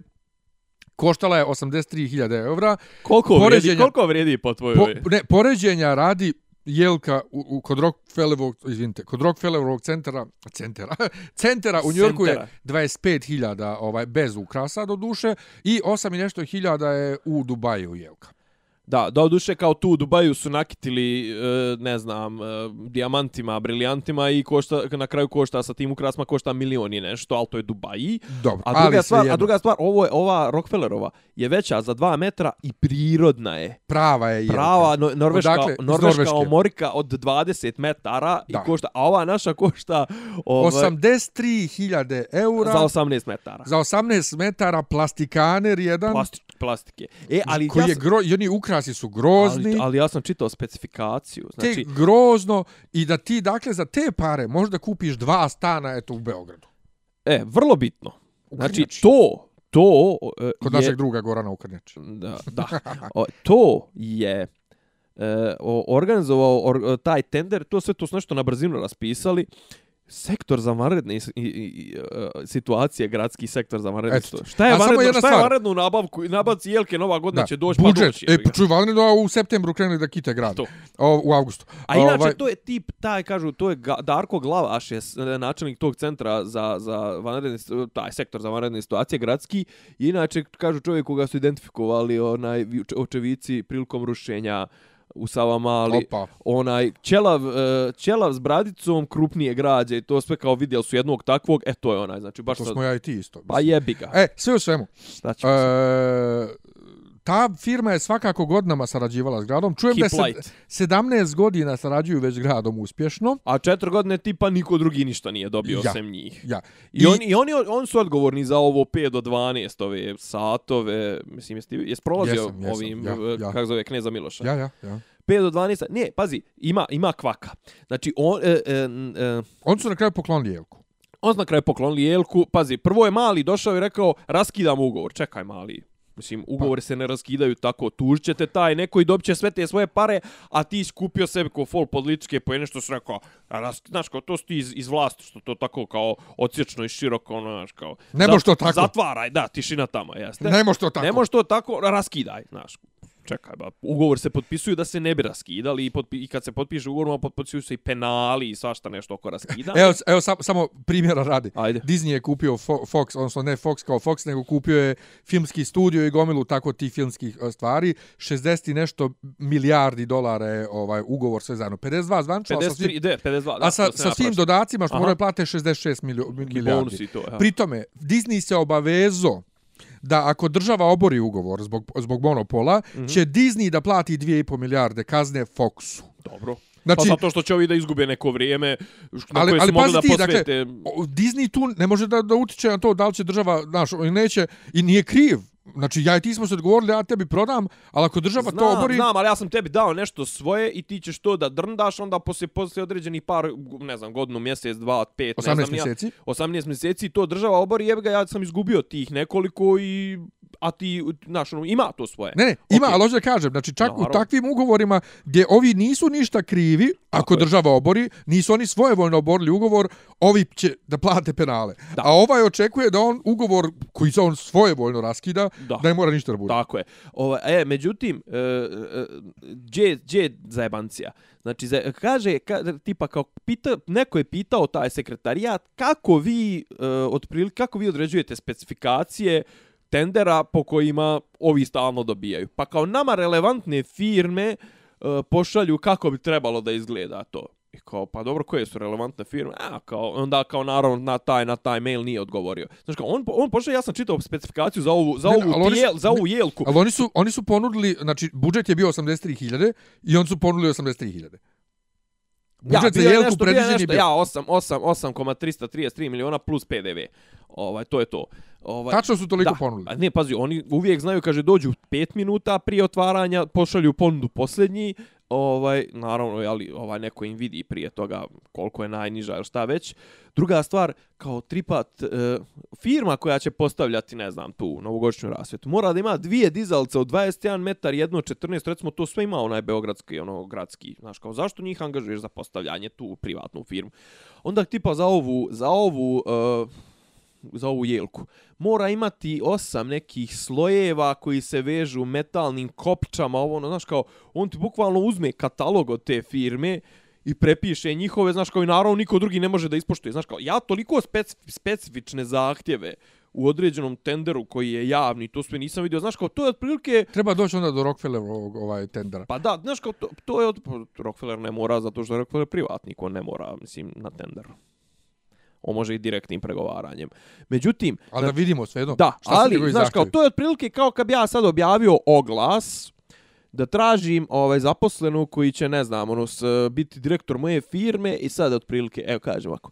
Speaker 1: koštala je 83.000 eura.
Speaker 3: Koliko vrijedi,
Speaker 1: Poređenja-
Speaker 3: koliko vrijedi po tvojoj?
Speaker 1: Po, ne, poređenja radi Jelka u, u, kod Rockefellerovog, izvinite, kod Rockefellerovog centra, centra, centra u Njorku je
Speaker 3: Centera.
Speaker 1: 25.000 ovaj, bez ukrasa do duše i 8 i nešto hiljada je u Dubaju Jelka.
Speaker 3: Da, do duše kao tu u Dubaju su nakitili, e, ne znam, e, dijamantima, briljantima i košta, na kraju košta sa tim ukrasma košta milion i nešto, ali to je Dubaji.
Speaker 1: Dobro,
Speaker 3: A druga,
Speaker 1: ali
Speaker 3: stvar, a druga stvar, ovo je, ova Rockefellerova je veća za 2 metra i prirodna je.
Speaker 1: prava je.
Speaker 3: Prava no, norveška,
Speaker 1: Odakle?
Speaker 3: Norveška omorika od 20 metara i košta, a ova naša košta ovaj,
Speaker 1: 83.000 eura
Speaker 3: za
Speaker 1: za,
Speaker 3: 18 metara.
Speaker 1: za 18 metara plastikaner jedan,
Speaker 3: Plasti, plastike. E, ali
Speaker 1: koji
Speaker 3: ja
Speaker 1: je
Speaker 3: sam-
Speaker 1: gro, i oni ukrasi su grozni.
Speaker 3: Ali, ali ja sam čitao specifikaciju.
Speaker 1: te
Speaker 3: Znači,
Speaker 1: grozno i da ti dakle za te pare možda kupiš dva stana eto u Beogradu.
Speaker 3: e, vrlo bitno.
Speaker 1: U
Speaker 3: Znači, to, to e,
Speaker 1: Kod
Speaker 3: je...
Speaker 1: našeg druga Gorana Ukrnjača.
Speaker 3: Da, da. O, to je e, organizovao or, taj tender, to sve to su nešto na brzinu raspisali. Sektor za vanredne i, i, i, e, situacije, gradski sektor za vanredne situacije. Šta je vanredno, šta je vanredno u nabavku, nabavci jelke nova godina će doći pa
Speaker 1: budžet.
Speaker 3: doći.
Speaker 1: E, pa čuj, vanredno a u septembru krenuli da kite grad.
Speaker 3: To.
Speaker 1: O, u avgustu.
Speaker 3: A inače,
Speaker 1: Ovaj,
Speaker 3: to je tip, taj, kažu, to je Darko Glavaš, je načelnik tog centra za, za vanredne, taj sektor za vanredne situacije, gradski. Inače, kažu čovjek koga su identifikovali, onaj vi- oče- očevici prilikom rušenja u Savamali,
Speaker 1: Opa.
Speaker 3: onaj ćelav, e, ćelav s bradicom krupnije građe i to sve kao vidjeli su jednog takvog, e to je onaj, znači baš
Speaker 1: To
Speaker 3: sad,
Speaker 1: smo ja i ti isto.
Speaker 3: pa jebi ga.
Speaker 1: E, sve u svemu.
Speaker 3: Šta ćemo?
Speaker 1: E, ta firma je svakako godinama sarađivala s gradom. Čujem da
Speaker 3: Keep
Speaker 1: se
Speaker 3: light.
Speaker 1: 17 godina sarađuju već s gradom uspješno.
Speaker 3: A četiri godine tipa niko drugi ništa nije dobio
Speaker 1: Ja.
Speaker 3: osim njih.
Speaker 1: Ja.
Speaker 3: I, oni, i oni, oni su odgovorni za ovo 5 do 12 ove satove, mislim, jesi, jesi prolazio
Speaker 1: Jesam, jesam,
Speaker 3: ovim,
Speaker 1: ja,
Speaker 3: eh,
Speaker 1: ja.
Speaker 3: kako zove, Kneza Miloša?
Speaker 1: Ja, ja, ja.
Speaker 3: 5 do 12, ne, pazi, ima, ima kvaka. Znači, on, e, e, n- e,
Speaker 1: Oni su na kraju poklonili Jelku.
Speaker 3: on su na kraju poklonili Jelku, pazi, prvo je mali došao i rekao, raskidam ugovor, čekaj mali, Mislim, ugovori se ne raskidaju tako, tužit ćete taj neko i dobit će sve te svoje pare, a ti si kupio sebi ko fol političke pojene što si rekao, ras, znaš, kao to su ti iz, iz vlasti, što to tako kao odsječno i široko, ono, znaš, kao...
Speaker 1: Ne može to tako.
Speaker 3: Zatvaraj, da, tišina tamo, jeste.
Speaker 1: Ne može to tako.
Speaker 3: Ne može to tako, raskidaj, znaš. Čekaj, ba, ugovor se potpisuju da se ne bi raskidali i, potpi, i kad se potpiše ugovor, potpisuju se i penali i svašta nešto oko raskidanja.
Speaker 1: Evo, evo sam, samo primjera radi.
Speaker 3: Ajde.
Speaker 1: Disney je kupio Fo- Fox, odnosno ne Fox kao Fox, nego kupio je filmski studio i gomilu tako tih filmskih e, stvari. 60 i nešto milijardi dolara je ovaj ugovor sve zajedno. 52 zvančno, a sa svim,
Speaker 3: 53, de, 52, da.
Speaker 1: a sa, sa svim dodacima što moraju plate 66 milio, milijardi.
Speaker 3: bonusi i to, ja.
Speaker 1: Pri tome, Disney se obavezo da ako država obori ugovor zbog, zbog monopola, mm. -hmm. će Disney da plati 2,5 milijarde kazne Foxu.
Speaker 3: Dobro.
Speaker 1: Znači,
Speaker 3: pa zato što će ovi da izgube neko vrijeme na
Speaker 1: ali,
Speaker 3: koje su
Speaker 1: ali
Speaker 3: mogli
Speaker 1: pazi
Speaker 3: da
Speaker 1: dakle,
Speaker 3: posvete.
Speaker 1: o- Disney tu ne može da, da utiče na to da li će država, znaš, neće, i nije kriv. Znači, ja i ti smo se odgovorili, ja tebi prodam, ali ako država
Speaker 3: znam,
Speaker 1: to obori...
Speaker 3: Znam, ali ja sam tebi dao nešto svoje i ti ćeš to da drndaš, onda poslije, poslije određenih par, ne znam, godinu, mjesec, dva, pet, ne
Speaker 1: 18
Speaker 3: znam, ja,
Speaker 1: mjeseci.
Speaker 3: 18 mjeseci to država obori, jebi ga, ja sam izgubio tih nekoliko i a ti, znaš, ono, ima to svoje.
Speaker 1: Ne, ne, ima,
Speaker 3: Okej.
Speaker 1: ali hoću da kažem, znači čak
Speaker 3: Naravno.
Speaker 1: u takvim ugovorima gdje ovi nisu ništa krivi, ako
Speaker 3: je.
Speaker 1: država obori, nisu oni svojevoljno oborili ugovor, ovi će da plate penale.
Speaker 3: Da.
Speaker 1: A ovaj očekuje da on ugovor koji se on svojevoljno raskida,
Speaker 3: Da.
Speaker 1: da ne mora ništa da bude.
Speaker 3: Tako je. Ova, e, međutim, e, e, gdje, gdje je zajebancija? Znači, za, kaže, ka, tipa, kao pita, neko je pitao taj sekretarijat kako vi, e, otprilike, kako vi određujete specifikacije tendera po kojima ovi stalno dobijaju. Pa kao nama relevantne firme e, pošalju kako bi trebalo da izgleda to. I kao, pa dobro, koje su relevantne firme? A, kao, onda kao naravno na taj, na taj mail nije odgovorio. Znači kao, on, on pošalje, ja sam čitao specifikaciju za ovu, za
Speaker 1: Ne,
Speaker 3: ovu,
Speaker 1: oni su-
Speaker 3: tijel, za ovu
Speaker 1: ne,
Speaker 3: jelku.
Speaker 1: Ali oni su, oni su ponudili, znači budžet je bio 83.000 i oni su ponudili 83.000. Budžet za
Speaker 3: bio je
Speaker 1: jelku
Speaker 3: nešto,
Speaker 1: predviđen je bio.
Speaker 3: Ja, 8, 8, 8,333 miliona plus PDV. Ovaj, to je to. Ovaj,
Speaker 1: Tačno su toliko
Speaker 3: da.
Speaker 1: ponudili.
Speaker 3: A ne, pazi, oni uvijek znaju, kaže, dođu 5 minuta prije otvaranja, pošalju ponudu posljednji, ovaj, naravno, ali ovaj neko im vidi prije toga koliko je najniža ili šta već. Druga stvar, kao tripat, e, firma koja će postavljati, ne znam, tu novogodišnju rasvjetu, mora da ima dvije dizalce od 21 metar, jedno 14, recimo to sve ima onaj beogradski, ono gradski, znaš, kao zašto njih angažuješ za postavljanje tu privatnu firmu? Onda tipa za ovu, za ovu, e, za ovu jelku. Mora imati osam nekih slojeva koji se vežu metalnim kopčama, ovo ono, znaš kao, on ti bukvalno uzme katalog od te firme i prepiše njihove, znaš kao i naravno niko drugi ne može da ispoštuje. Znaš kao, ja toliko spec, specifične zahtjeve u određenom tenderu koji je javni, to sve nisam vidio, znaš kao, to je otprilike,
Speaker 1: Treba doći onda do Rockefellerovog ovaj tendera.
Speaker 3: pa da, znaš kao, to, to je od, Rockefeller ne mora, zato što je Rockefeller privatnik, on ne mora, mislim, na tender. On može i direktnim pregovaranjem. Međutim,
Speaker 1: Ali da vidimo sve jedno.
Speaker 3: Da,
Speaker 1: šta
Speaker 3: ali, znaš, kao,
Speaker 1: zahtjevi?
Speaker 3: to je otprilike kao kad bi ja sad objavio oglas da tražim ovaj zaposlenu koji će, ne znam, ono, s, biti direktor moje firme i sad otprilike, evo kažem ovako,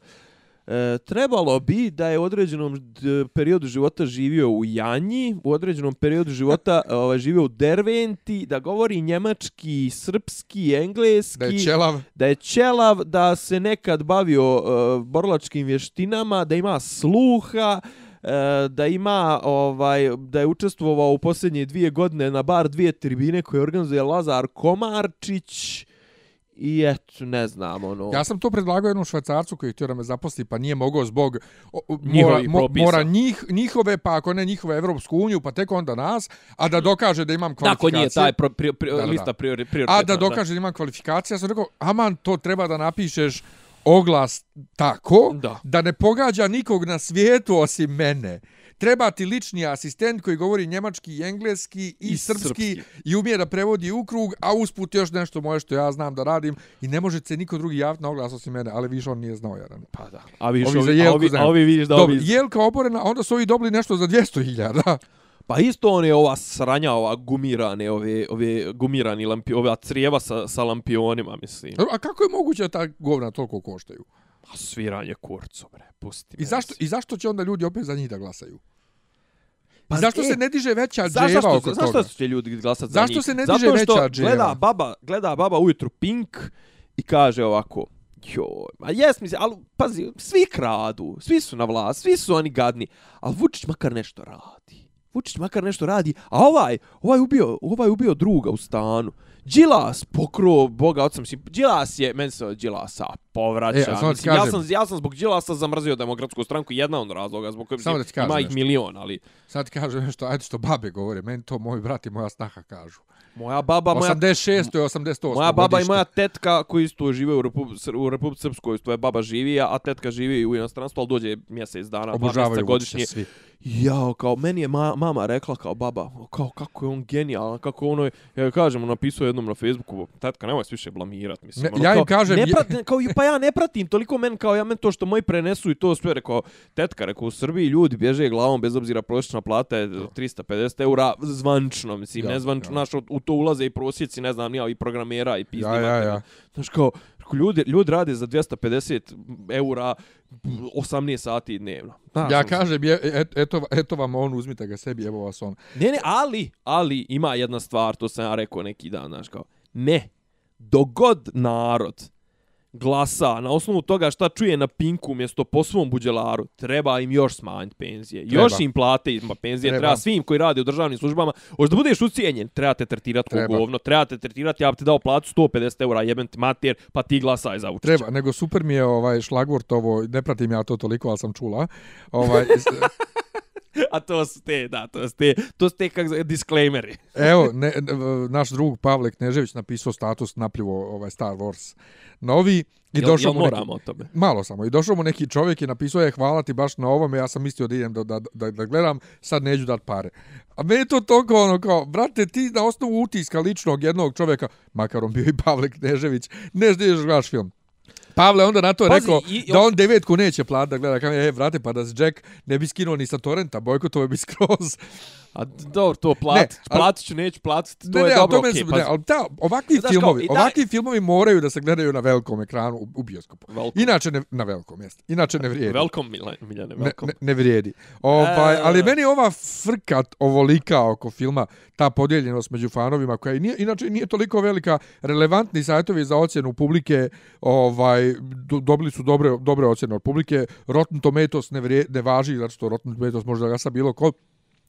Speaker 3: E, trebalo bi da je u određenom d- periodu života živio u Janji, u određenom periodu života ovaj, živio u Derventi, da govori njemački, srpski, engleski,
Speaker 1: Da je ćelav.
Speaker 3: da je ćelav, da se nekad bavio uh, borlačkim vještinama, da ima sluha, uh, da ima ovaj da je učestvovao u posljednje dvije godine na bar dvije tribine koje organizuje Lazar Komarčić i eto, ne znam, ono...
Speaker 1: Ja sam to predlagao jednom švajcarcu koji je htio da me zaposli, pa nije mogao zbog o, o, mora, mo, mora njih, njihove, pa ako ne njihove Evropsku uniju, pa tek onda nas, a da dokaže da imam
Speaker 3: da,
Speaker 1: kvalifikacije.
Speaker 3: ko nije taj pro, pri, pri,
Speaker 1: Da, da, da.
Speaker 3: lista priori.
Speaker 1: A da dokaže da imam kvalifikacije, ja sam rekao, aman, to treba da napišeš oglas tako,
Speaker 3: Da.
Speaker 1: da ne pogađa nikog na svijetu osim mene. Treba ti lični asistent koji govori njemački i engleski i,
Speaker 3: I
Speaker 1: srpski,
Speaker 3: srpski.
Speaker 1: i umije da prevodi u krug, a usput još nešto moje što ja znam da radim i ne može se niko drugi javiti na oglas osim mene, ali više on nije znao jaran.
Speaker 3: Pa da. A viš,
Speaker 1: Ovi
Speaker 3: ovi,
Speaker 1: za
Speaker 3: a
Speaker 1: Jelku
Speaker 3: ovi,
Speaker 1: znaju.
Speaker 3: a ovi vidiš da
Speaker 1: Dobro,
Speaker 3: ovi...
Speaker 1: jelka oborena, a onda su ovi dobili nešto za 200.000.
Speaker 3: Pa isto on je ova sranja, ova gumirane, ove, ove gumirani lampi, ova crijeva sa, sa lampionima, mislim.
Speaker 1: A kako je moguće da ta govna toliko koštaju?
Speaker 3: A sviranje kurcu, bre, pusti
Speaker 1: I
Speaker 3: me.
Speaker 1: zašto, I zašto će onda ljudi opet za njih da glasaju?
Speaker 3: Pa,
Speaker 1: I zašto
Speaker 3: e,
Speaker 1: se ne diže veća
Speaker 3: Zašto
Speaker 1: dževa
Speaker 3: što,
Speaker 1: oko
Speaker 3: zašto
Speaker 1: toga?
Speaker 3: će ljudi glasati za
Speaker 1: Zašto
Speaker 3: njih?
Speaker 1: se ne
Speaker 3: Zato
Speaker 1: diže
Speaker 3: što
Speaker 1: veća dževa?
Speaker 3: gleda baba, gleda baba ujutru Pink i kaže ovako, joj, ma jes mi se, ali pazi, svi kradu, svi su na vlast, svi su oni gadni, ali Vučić makar nešto radi. Vučić makar nešto radi, a ovaj, ovaj ubio, ovaj ubio druga u stanu. Đilas pokro Boga oca, mislim, Đilas je, meni se od Đilasa povraća.
Speaker 1: E, ti
Speaker 3: Mislim, ja,
Speaker 1: kažem-
Speaker 3: sam, ja sam zbog Đilasa zamrzio demokratsku stranku, jedna od razloga, zbog kojeg ima ih
Speaker 1: nešto.
Speaker 3: milion, ali
Speaker 1: Sad ti kažem nešto, ajde što babe govore, meni to moji brat i moja snaha kažu.
Speaker 3: moja baba, moja
Speaker 1: 86. i 88.
Speaker 3: Moja baba i
Speaker 1: godište.
Speaker 3: moja tetka koji isto žive u, Repu, u Republici Srpskoj, tvoja baba živi, a tetka živi u inostranstvu, ali dođe mjesec dana, dva
Speaker 1: Obožavaju
Speaker 3: mjeseca
Speaker 1: godišnje svi.
Speaker 3: Jao, kao meni je ma, mama rekla kao baba, kao kako je on genijalan, kako ono je, ja kažem, napisao jednom na Facebooku, tetka, nemoj se više blamirat, mislim.
Speaker 1: Ne,
Speaker 3: ono,
Speaker 1: ja im
Speaker 3: kao,
Speaker 1: kažem,
Speaker 3: Ne pratim, kao, pa ja ne pratim, toliko men kao ja men to što moji prenesu i to sve, rekao, tetka, rekao, u Srbiji ljudi bježe glavom bez obzira prosječna plata je 350 eura zvančno, mislim,
Speaker 1: Ja,
Speaker 3: ne zvančno,
Speaker 1: ja.
Speaker 3: naš, u to ulaze i prosjeci, ne znam, nija, i programera i pizdi
Speaker 1: Ja, ja, ja.
Speaker 3: Znaš kao, ljudi, ljudi rade za 250 eura 18 sati dnevno. Znaš,
Speaker 1: Ja
Speaker 3: ono,
Speaker 1: kažem, je, et, eto, eto vam on, uzmite ga sebi, evo vas on.
Speaker 3: Ne, ne, ali, ali ima jedna stvar, to sam ja rekao neki dan, znaš kao, ne, dogod narod glasa na osnovu toga šta čuje na Pinku mjesto po svom buđelaru, treba im još smanjiti penzije.
Speaker 1: Treba.
Speaker 3: Još im plate ima penzije, treba.
Speaker 1: Treba.
Speaker 3: svim koji rade u državnim službama. Hoće da budeš ucijenjen, trebate tretirati ko
Speaker 1: Treba.
Speaker 3: govno, trebate tretirati, ja bi ti dao platu 150 eura, jebem ti mater, pa ti glasaj za Vučića.
Speaker 1: Treba, nego super mi je ovaj šlagvort ovo, ne pratim ja to toliko, ali sam čula. Ovaj,
Speaker 3: A to su te, da, to su te, to su te kak, disclaimeri.
Speaker 1: evo, ne, ne, naš drug Pavle Knežević napisao status napljivo ovaj Star Wars novi i
Speaker 3: Jel-
Speaker 1: došao
Speaker 3: jel
Speaker 1: mu neki,
Speaker 3: moramo o tome?
Speaker 1: Malo samo. I došao mu neki čovjek i napisao je hvala ti baš na ovome, ja sam mislio da idem da, da, da, da gledam, sad neću dat pare. A meni je to toliko ono kao, brate, ti na osnovu utiska ličnog jednog čovjeka, makar on bio i Pavle Knežević, ne znaš da gledaš film. Pavle onda na to
Speaker 3: Pazi,
Speaker 1: rekao
Speaker 3: i- i-
Speaker 1: da on devetku neće plat da gleda. Kao, e, vrate, pa da se Jack ne bi skinuo ni sa torrenta, bojkotovo bi skroz.
Speaker 3: A dobro, to plat,
Speaker 1: Ne, ali-
Speaker 3: platit ću, neću platiti, to
Speaker 1: ne,
Speaker 3: je
Speaker 1: ne,
Speaker 3: dobro,
Speaker 1: ali to
Speaker 3: okej, okay,
Speaker 1: ne, ali ta, ovakvi
Speaker 3: Znaš kao,
Speaker 1: filmovi,
Speaker 3: taj-
Speaker 1: ovakvi filmovi moraju da se gledaju na velikom ekranu u, u bioskopu.
Speaker 3: Welcome.
Speaker 1: Inače ne, na velikom mjestu. Inače ne vrijedi.
Speaker 3: Welcome, Miljane, Miljane,
Speaker 1: ne, ne, ne vrijedi. Ovaj,
Speaker 3: E.
Speaker 1: ali meni ova frkat ovolika oko filma, ta podijeljenost među fanovima, koja nije, inače nije toliko velika, relevantni sajtovi za ocjenu publike ovaj, do, dobili su dobre, dobre ocjene od publike. Rotten Tomatoes ne, vrije, ne važi, zato što Rotten Tomatoes može da glasa bilo ko.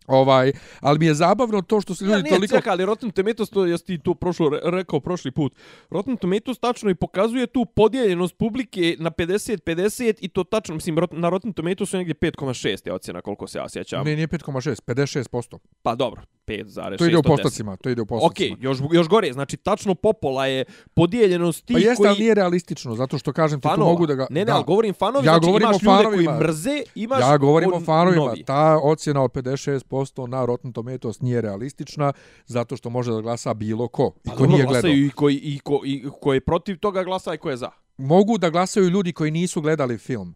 Speaker 1: Ovaj, ali mi je zabavno to što se ljudi
Speaker 3: Ja, nije,
Speaker 1: toliko...
Speaker 3: čekaj, ali Rotten Tomatoes, to jesi ti to prošlo, re- rekao prošli put. Rotten Tomatoes tačno i pokazuje tu podijeljenost publike na 50-50 i to tačno, mislim, na Rotten Tomatoes su negdje 5,6 je ocjena, koliko se ja sjećam.
Speaker 1: Ne, nije 5,6, 56%.
Speaker 3: Pa dobro, 5,6
Speaker 1: To ide u
Speaker 3: od 10.
Speaker 1: postocima, to ide u
Speaker 3: Ok,
Speaker 1: postocima.
Speaker 3: još, još gore, znači tačno popola je podijeljenost tih
Speaker 1: Pa jeste,
Speaker 3: koji...
Speaker 1: ali nije realistično, zato što kažem ti tu
Speaker 3: fanova.
Speaker 1: mogu da ga...
Speaker 3: Ne, ne,
Speaker 1: da.
Speaker 3: ali govorim fanovi,
Speaker 1: Ja
Speaker 3: znači
Speaker 1: govorim
Speaker 3: imaš ljude
Speaker 1: fanovima.
Speaker 3: koji mrze, imaš
Speaker 1: Ja govorim o fanovima.
Speaker 3: novi.
Speaker 1: Ta ocjena od 56% na Rotten Tomatoes nije realistična zato što može da glasa bilo ko. I
Speaker 3: Pa
Speaker 1: ko
Speaker 3: dobro,
Speaker 1: nije gledao.
Speaker 3: i koji, i, ko, i ko je protiv toga glasa i ko je za.
Speaker 1: Mogu da glasaju ljudi koji nisu gledali film.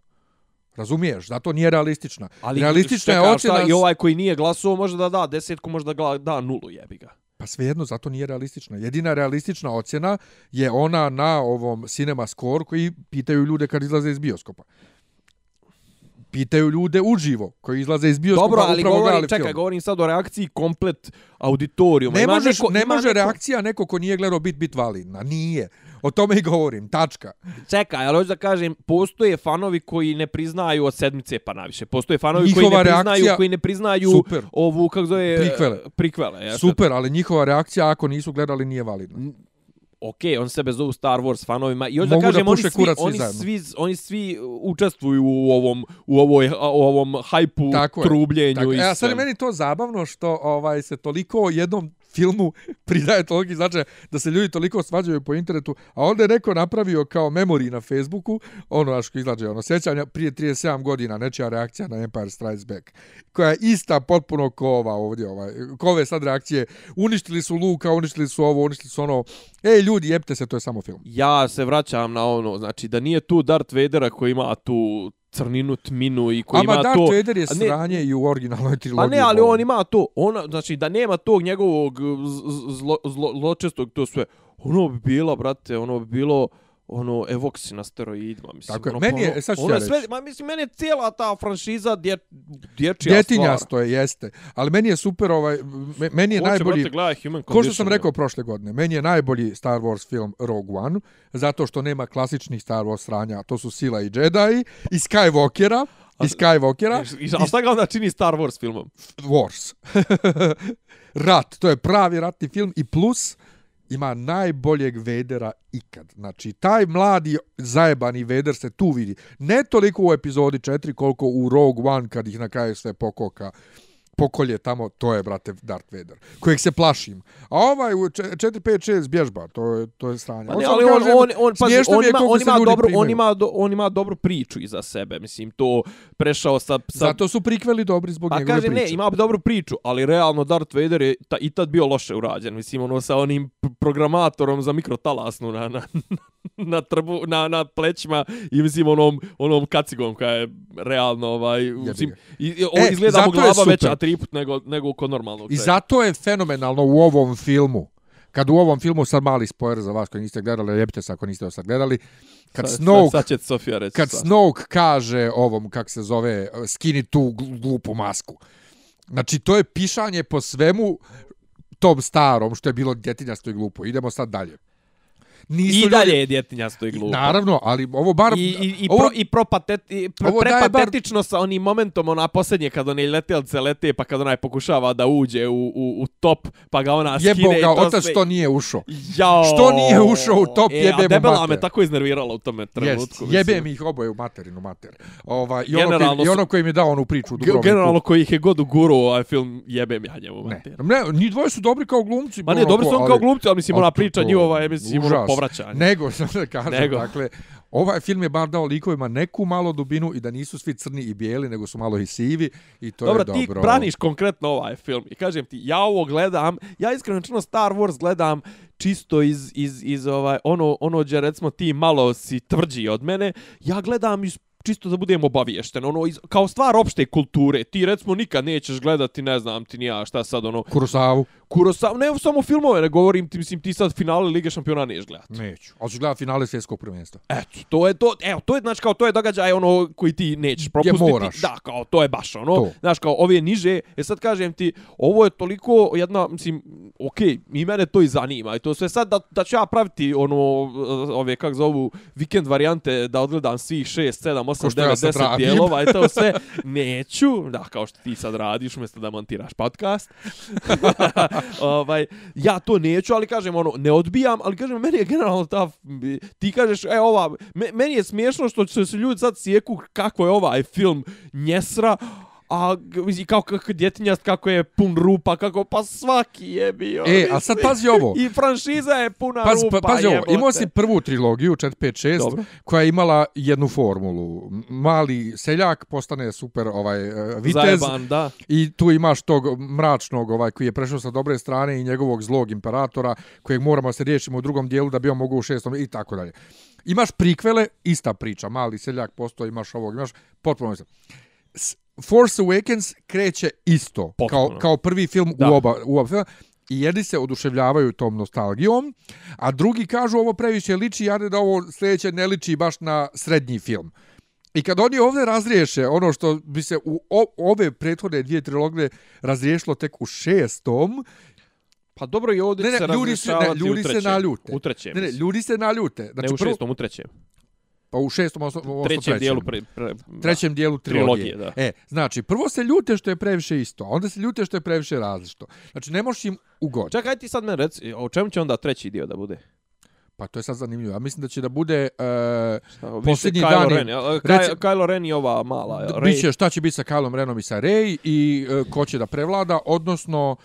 Speaker 1: Razumiješ? Zato nije realistična.
Speaker 3: Ali
Speaker 1: realistična je ocjena...
Speaker 3: I ovaj koji nije glasao može da da desetku, može da da nulu jebi ga.
Speaker 1: Pa svejedno, zato nije realistična. Jedina realistična ocjena je ona na ovom Cinema Score koji pitaju ljude kad izlaze iz bioskopa. Pitaju ljude uživo koji izlaze iz bioskopa
Speaker 3: Dobro, ali
Speaker 1: upravo
Speaker 3: govorim, čekaj,
Speaker 1: film.
Speaker 3: govorim sad o reakciji komplet auditorijuma.
Speaker 1: Ne,
Speaker 3: Ima
Speaker 1: možeš,
Speaker 3: neko,
Speaker 1: ne može
Speaker 3: neko,
Speaker 1: reakcija neko ko nije gledao bit bit validna. Nije. O tome i govorim. Tačka.
Speaker 3: Čekaj, ali hoću da kažem, postoje fanovi koji ne priznaju od sedmice pa naviše. Postoje fanovi
Speaker 1: Njihova
Speaker 3: koji ne priznaju,
Speaker 1: reakcija-
Speaker 3: koji ne priznaju
Speaker 1: Super.
Speaker 3: ovu, kako zove...
Speaker 1: Prikvele.
Speaker 3: Prikvele, jeste.
Speaker 1: Super, ali njihova reakcija ako nisu gledali nije validna.
Speaker 3: ok, on sebe zovu Star Wars fanovima i hoću da
Speaker 1: Mogu da
Speaker 3: kažem, oni svi, oni,
Speaker 1: zajedno.
Speaker 3: svi, oni svi učestvuju u ovom, u ovoj, u ovom hajpu,
Speaker 1: Tako je.
Speaker 3: trubljenju
Speaker 1: Tako,
Speaker 3: i
Speaker 1: e, a sad je meni to zabavno što ovaj se toliko jednom filmu pridaje toliki značaj da se ljudi toliko svađaju po internetu, a onda je neko napravio kao memory na Facebooku, ono naš ko izlađe, ono sjećanja prije 37 godina, nečija reakcija na Empire Strikes Back, koja je ista potpuno ko ova ovdje, ovaj, ko ove sad reakcije, uništili su Luka, uništili su ovo, uništili su ono, ej ljudi, jebite se, to je samo film.
Speaker 3: Ja se vraćam na ono, znači da nije tu Darth Vadera koji ima tu crninu, tminu i koji
Speaker 1: Ama
Speaker 3: ima
Speaker 1: Darth
Speaker 3: to...
Speaker 1: Vader je
Speaker 3: a ne-
Speaker 1: sranje i u originalnoj trilogiji.
Speaker 3: Pa ne, ali on ima to, ona, znači da nema tog njegovog z- z- zlo, zlo, zločestog to sve, ono bi bila, brate, ono bi bilo ono evoksi na steroidima, mislim.
Speaker 1: Tako je.
Speaker 3: ono,
Speaker 1: Meni je-
Speaker 3: ono,
Speaker 1: sad ću
Speaker 3: ono
Speaker 1: ja
Speaker 3: je sve, ma mislim, meni je cijela ta franšiza dje, dječja
Speaker 1: Djetinja
Speaker 3: stvar.
Speaker 1: stoje, jeste. Ali meni je super, ovaj, me- meni je
Speaker 3: Hoće,
Speaker 1: najbolji... Ko što sam rekao prošle godine, meni je najbolji Star Wars film Rogue One, zato što nema klasičnih Star Wars sranja, to su Sila i Jedi, i Skywalkera, i Skywalkera,
Speaker 3: I, a šta ga onda čini Star Wars filmom?
Speaker 1: Wars. Rat, to je pravi ratni film i plus ima najboljeg Vedera ikad. Znači, taj mladi zajebani Veder se tu vidi. Ne toliko u epizodi 4 koliko u Rogue One kad ih na kraju sve pokoka pokolje tamo, to je, brate, Darth Vader, kojeg se plašim. A ovaj u 4, 5, 6 bježba, to je, to je stranje.
Speaker 3: Pa ne, ali on, on, on, pazi, on, ima, on, ima dobro, on, ima do, on ima dobru priču iza sebe, mislim, to prešao sa... sa...
Speaker 1: Zato su prikveli dobri zbog pa, njegove kaže, priče.
Speaker 3: ne, ima dobru priču, ali realno Darth Vader je ta, i tad bio loše urađen, mislim, ono sa onim programatorom za mikrotalasnu na, na, na, trbu, na, na plećima i mislim onom, onom kacigom koja je realno ovaj, mislim, i, i, on e, izgleda mu glava veća triput nego, nego kod normalnog
Speaker 1: I zato je fenomenalno u ovom filmu, kad u ovom filmu, sad mali spoiler za vas koji niste gledali, jebite se ako niste sad gledali, kad Snoke,
Speaker 3: sad, sad Sofia reći
Speaker 1: kad Snoke kaže ovom, kak se zove, skini tu glupu masku. Znači, to je pišanje po svemu tom starom, što je bilo djetinjasto i glupo. Idemo sad dalje.
Speaker 3: Nisu I dalje ljudi... je djetinjasto i glupo.
Speaker 1: Naravno, ali ovo bar...
Speaker 3: I, i, i, ovo... pro, i propatet, i pro, prepatetično bar... sa onim momentom, ona posljednje kad one letelce lete, pa kad onaj pokušava da uđe u, u, u top, pa ga ona skine
Speaker 1: Jebo ga, otac sve... što nije ušao. Jao. Što nije ušao u top, e, jebe mu debela
Speaker 3: mater. me tako iznervirala u tome trenutku.
Speaker 1: Yes, jebe mi ih oboje u materinu mater. Ova, i, ono koji, I ono koji mi dao onu priču u Dubrovniku.
Speaker 3: Generalno koji ih je god u guru ovaj film, jebe mi ja njemu
Speaker 1: mater. Ne, ne, ni dvoje su dobri kao glumci.
Speaker 3: Ma ne, dobri su on kao glumci, ali mislim, ona priča njihova je, mislim, ono povraćanje.
Speaker 1: Nego, sam da kažem, nego. dakle, ovaj film je bar dao likovima neku malo dubinu i da nisu svi crni i bijeli, nego su malo i sivi i to dobro, je dobro.
Speaker 3: Dobro, ti braniš konkretno ovaj film i kažem ti, ja ovo gledam, ja iskreno čino Star Wars gledam čisto iz, iz, iz ovaj, ono, ono gdje recimo ti malo si tvrđi od mene, ja gledam iz čisto da budemo obaviješten, ono, iz, kao stvar opšte kulture, ti recimo nikad nećeš gledati, ne znam ti nija šta sad, ono...
Speaker 1: Kurosavu.
Speaker 3: Kurosavu, ne samo filmove, ne govorim ti, mislim, ti sad finale Lige šampiona neš gledati.
Speaker 1: Neću, ali ću gledati finale svjetskog prvenstva.
Speaker 3: Eto, to je to, evo, to je, znači, kao, to je događaj, ono, koji ti nećeš propustiti. Je moraš. Da, kao, to je baš, ono, to. znaš, kao, ove niže, e sad kažem ti, ovo je toliko jedna, mislim, okej, okay, i mene to i zanima, i to sve sad da, da ću ja praviti, ono, ove, kak zovu, vikend varijante, da odgledam svih 6, 7, 8, 9, 10 dijelova i to sve, neću, da, kao što ti sad radiš, umjesto da montiraš podcast, ovaj, ja to neću, ali kažem, ono, ne odbijam, ali kažem, meni je generalno ta, ti kažeš, e, ova, meni je smiješno što se ljudi sad sjeku kako je ovaj film njesra, a kao kako djetinjast, kako je pun rupa, kako pa svaki je bio.
Speaker 1: E, a sad pazi ovo.
Speaker 3: I franšiza je puna
Speaker 1: Paz,
Speaker 3: rupa.
Speaker 1: Pa, pazi ovo, imao si prvu trilogiju, 4, 5, 6, Dobro. koja je imala jednu formulu. Mali seljak postane super ovaj uh, vitez.
Speaker 3: Zajeban, da.
Speaker 1: I tu imaš tog mračnog ovaj koji je prešao sa dobre strane i njegovog zlog imperatora, kojeg moramo se riješiti u drugom dijelu da bi on mogu u šestom i tako dalje. Imaš prikvele, ista priča. Mali seljak postoji, imaš ovog, imaš potpuno isto. Force Awakens kreće isto kao, kao prvi film da. u oba, u oba filma i jedni se oduševljavaju tom nostalgijom, a drugi kažu ovo previše liči, ja da ovo sljedeće ne liči baš na srednji film. I kad oni ovdje razriješe ono što bi se u ove prethodne dvije trilogije razriješilo tek u šestom,
Speaker 3: Pa dobro i ovdje ne, ne, se ljudi se, ne, ljudi se naljute. U trećem.
Speaker 1: Ne, ne, ljudi se naljute.
Speaker 3: Znači, ne u šestom, prvo, u trećem.
Speaker 1: Pa u šestom, osno, osno
Speaker 3: trećem, trećem dijelu, pre, pre,
Speaker 1: trećem da. dijelu trilogije. trilogije da. E, znači, prvo se ljute što je previše isto, onda se ljute što je previše različito. Znači, ne možeš im ugoditi.
Speaker 3: Čekaj, ti sad me reci, o čemu će onda treći dio da bude?
Speaker 1: Pa to je sad zanimljivo. Ja mislim da će da bude uh, posljednji dan.
Speaker 3: Ren, reci, Kylo Ren i ova mala. Rey.
Speaker 1: Biće šta će biti sa Kylom Renom i sa Rey i uh, ko će da prevlada, odnosno...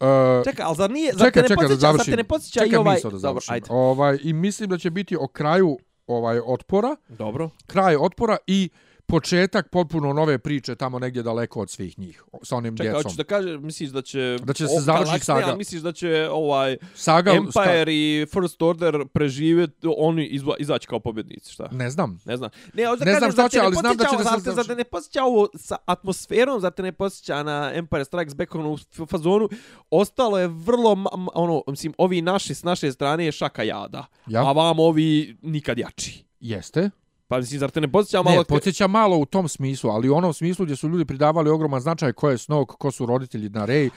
Speaker 1: Uh,
Speaker 3: čekaj, ali zar nije... Zar čekaj, te ne čekaj, da završim. Zar te ne podsjeća i ovaj...
Speaker 1: Da Dobro, ajde. Ovaj, I mislim da će biti o kraju ovaj otpora.
Speaker 3: Dobro.
Speaker 1: Kraj otpora i početak potpuno nove priče tamo negdje daleko od svih njih sa onim Čekaj, djecom.
Speaker 3: Čekaj, da kaže, misliš da će
Speaker 1: da će se završiti saga?
Speaker 3: Misliš da će ovaj saga Empire ska... i First Order preživjeti, oni izva, izaći kao pobjednici, šta?
Speaker 1: Ne znam.
Speaker 3: Ne znam. Ne, ne
Speaker 1: kažem, znam šta će, ali znam da će da
Speaker 3: se Zato ne posjeća ovo sa atmosferom, zato ne posjeća na Empire Strikes Back u fazonu. Ostalo je vrlo ono, mislim, ovi naši s naše strane je šaka jada. Ja? A vam ovi nikad jači.
Speaker 1: Jeste.
Speaker 3: Pa mislim, zar te ne podsjeća malo...
Speaker 1: Ne, podsjeća malo u tom smislu, ali u onom smislu gdje su ljudi pridavali ogroman značaj ko je Snoke, ko su roditelji na Rey.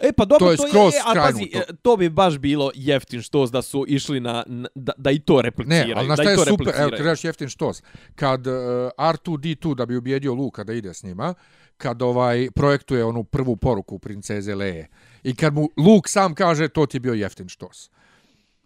Speaker 3: E pa dobro, to je, to je, e, a pazi, to. E, to bi baš bilo jeftin štos da su išli na, na da, da i to repliciraju.
Speaker 1: Ne, ali znaš šta je super, evo ti jeftin štos, kad uh, R2-D2 da bi ubijedio Luka da ide s njima, kad ovaj projektuje onu prvu poruku princeze Leje, i kad mu Luke sam kaže to ti je bio jeftin štos.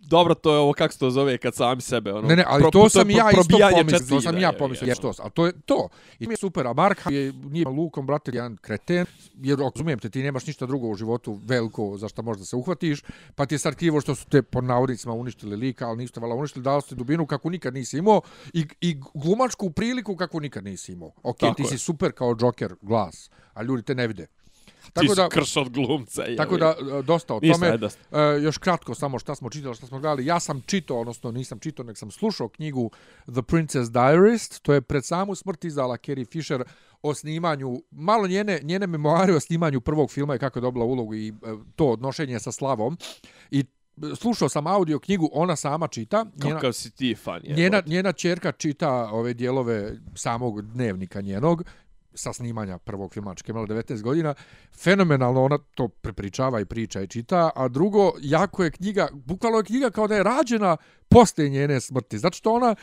Speaker 3: Dobro, to je ovo, kako se to zove, kad sami sebe, ono...
Speaker 1: Ne, ne, ali
Speaker 3: pro-
Speaker 1: to sam ja isto pomislio, to sam ja pomislio,
Speaker 3: je.
Speaker 1: jer to, ali to je to. I mi je super, a Mark je, nije Lukom, brate, jedan kreten, jer razumijem te, ti nemaš ništa drugo u životu veliko za što možda se uhvatiš, pa ti je sad krivo što su te po navodnicima uništili lika, ali nisu te vala uništili, dali su ti dubinu kako nikad nisi imao i, i glumačku priliku kako nikad nisi imao. Ok,
Speaker 3: Tako
Speaker 1: ti
Speaker 3: je.
Speaker 1: si super kao Joker glas, a ljudi te ne vide.
Speaker 3: Ti si krš od glumca. je,
Speaker 1: Tako da, e, dosta o tome.
Speaker 3: dosta.
Speaker 1: E, još kratko samo šta smo čitali, šta smo gledali. Ja sam čitao, odnosno nisam čitao, nek sam slušao knjigu The Princess Diarist. To je pred samu smrt izdala Carrie Fisher o snimanju, malo njene, njene memoare o snimanju prvog filma i kako je dobila ulogu i e, to odnošenje sa slavom. I e, slušao sam audio knjigu, ona sama čita. Njena,
Speaker 3: Kakav si ti fan, je.
Speaker 1: njena, njena čerka čita ove dijelove samog dnevnika njenog sa snimanja prvog filma, čekaj, imala 19 godina, fenomenalno ona to prepričava i priča i čita, a drugo, jako je knjiga, bukvalno je knjiga kao da je rađena posle njene smrti, zato što ona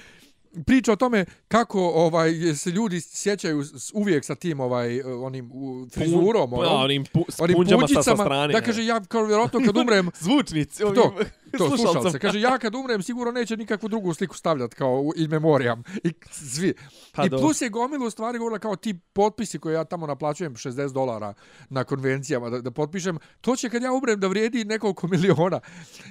Speaker 1: priča o tome kako ovaj se ljudi sjećaju uvijek sa tim ovaj onim u, frizurom,
Speaker 3: Pa,
Speaker 1: onom,
Speaker 3: onim, pu,
Speaker 1: onim
Speaker 3: punđama sa, strane.
Speaker 1: da kaže ja kao vjerojatno kad umrem
Speaker 3: Zvučnici,
Speaker 1: to, to slušalce. Kaže, ja kad umrem sigurno neće nikakvu drugu sliku stavljati kao u in memoriam. I svi.
Speaker 3: Pa
Speaker 1: I plus je gomilu stvari govorila kao ti potpisi koje ja tamo naplaćujem 60 dolara na konvencijama da, da potpišem, to će kad ja umrem da vrijedi nekoliko miliona.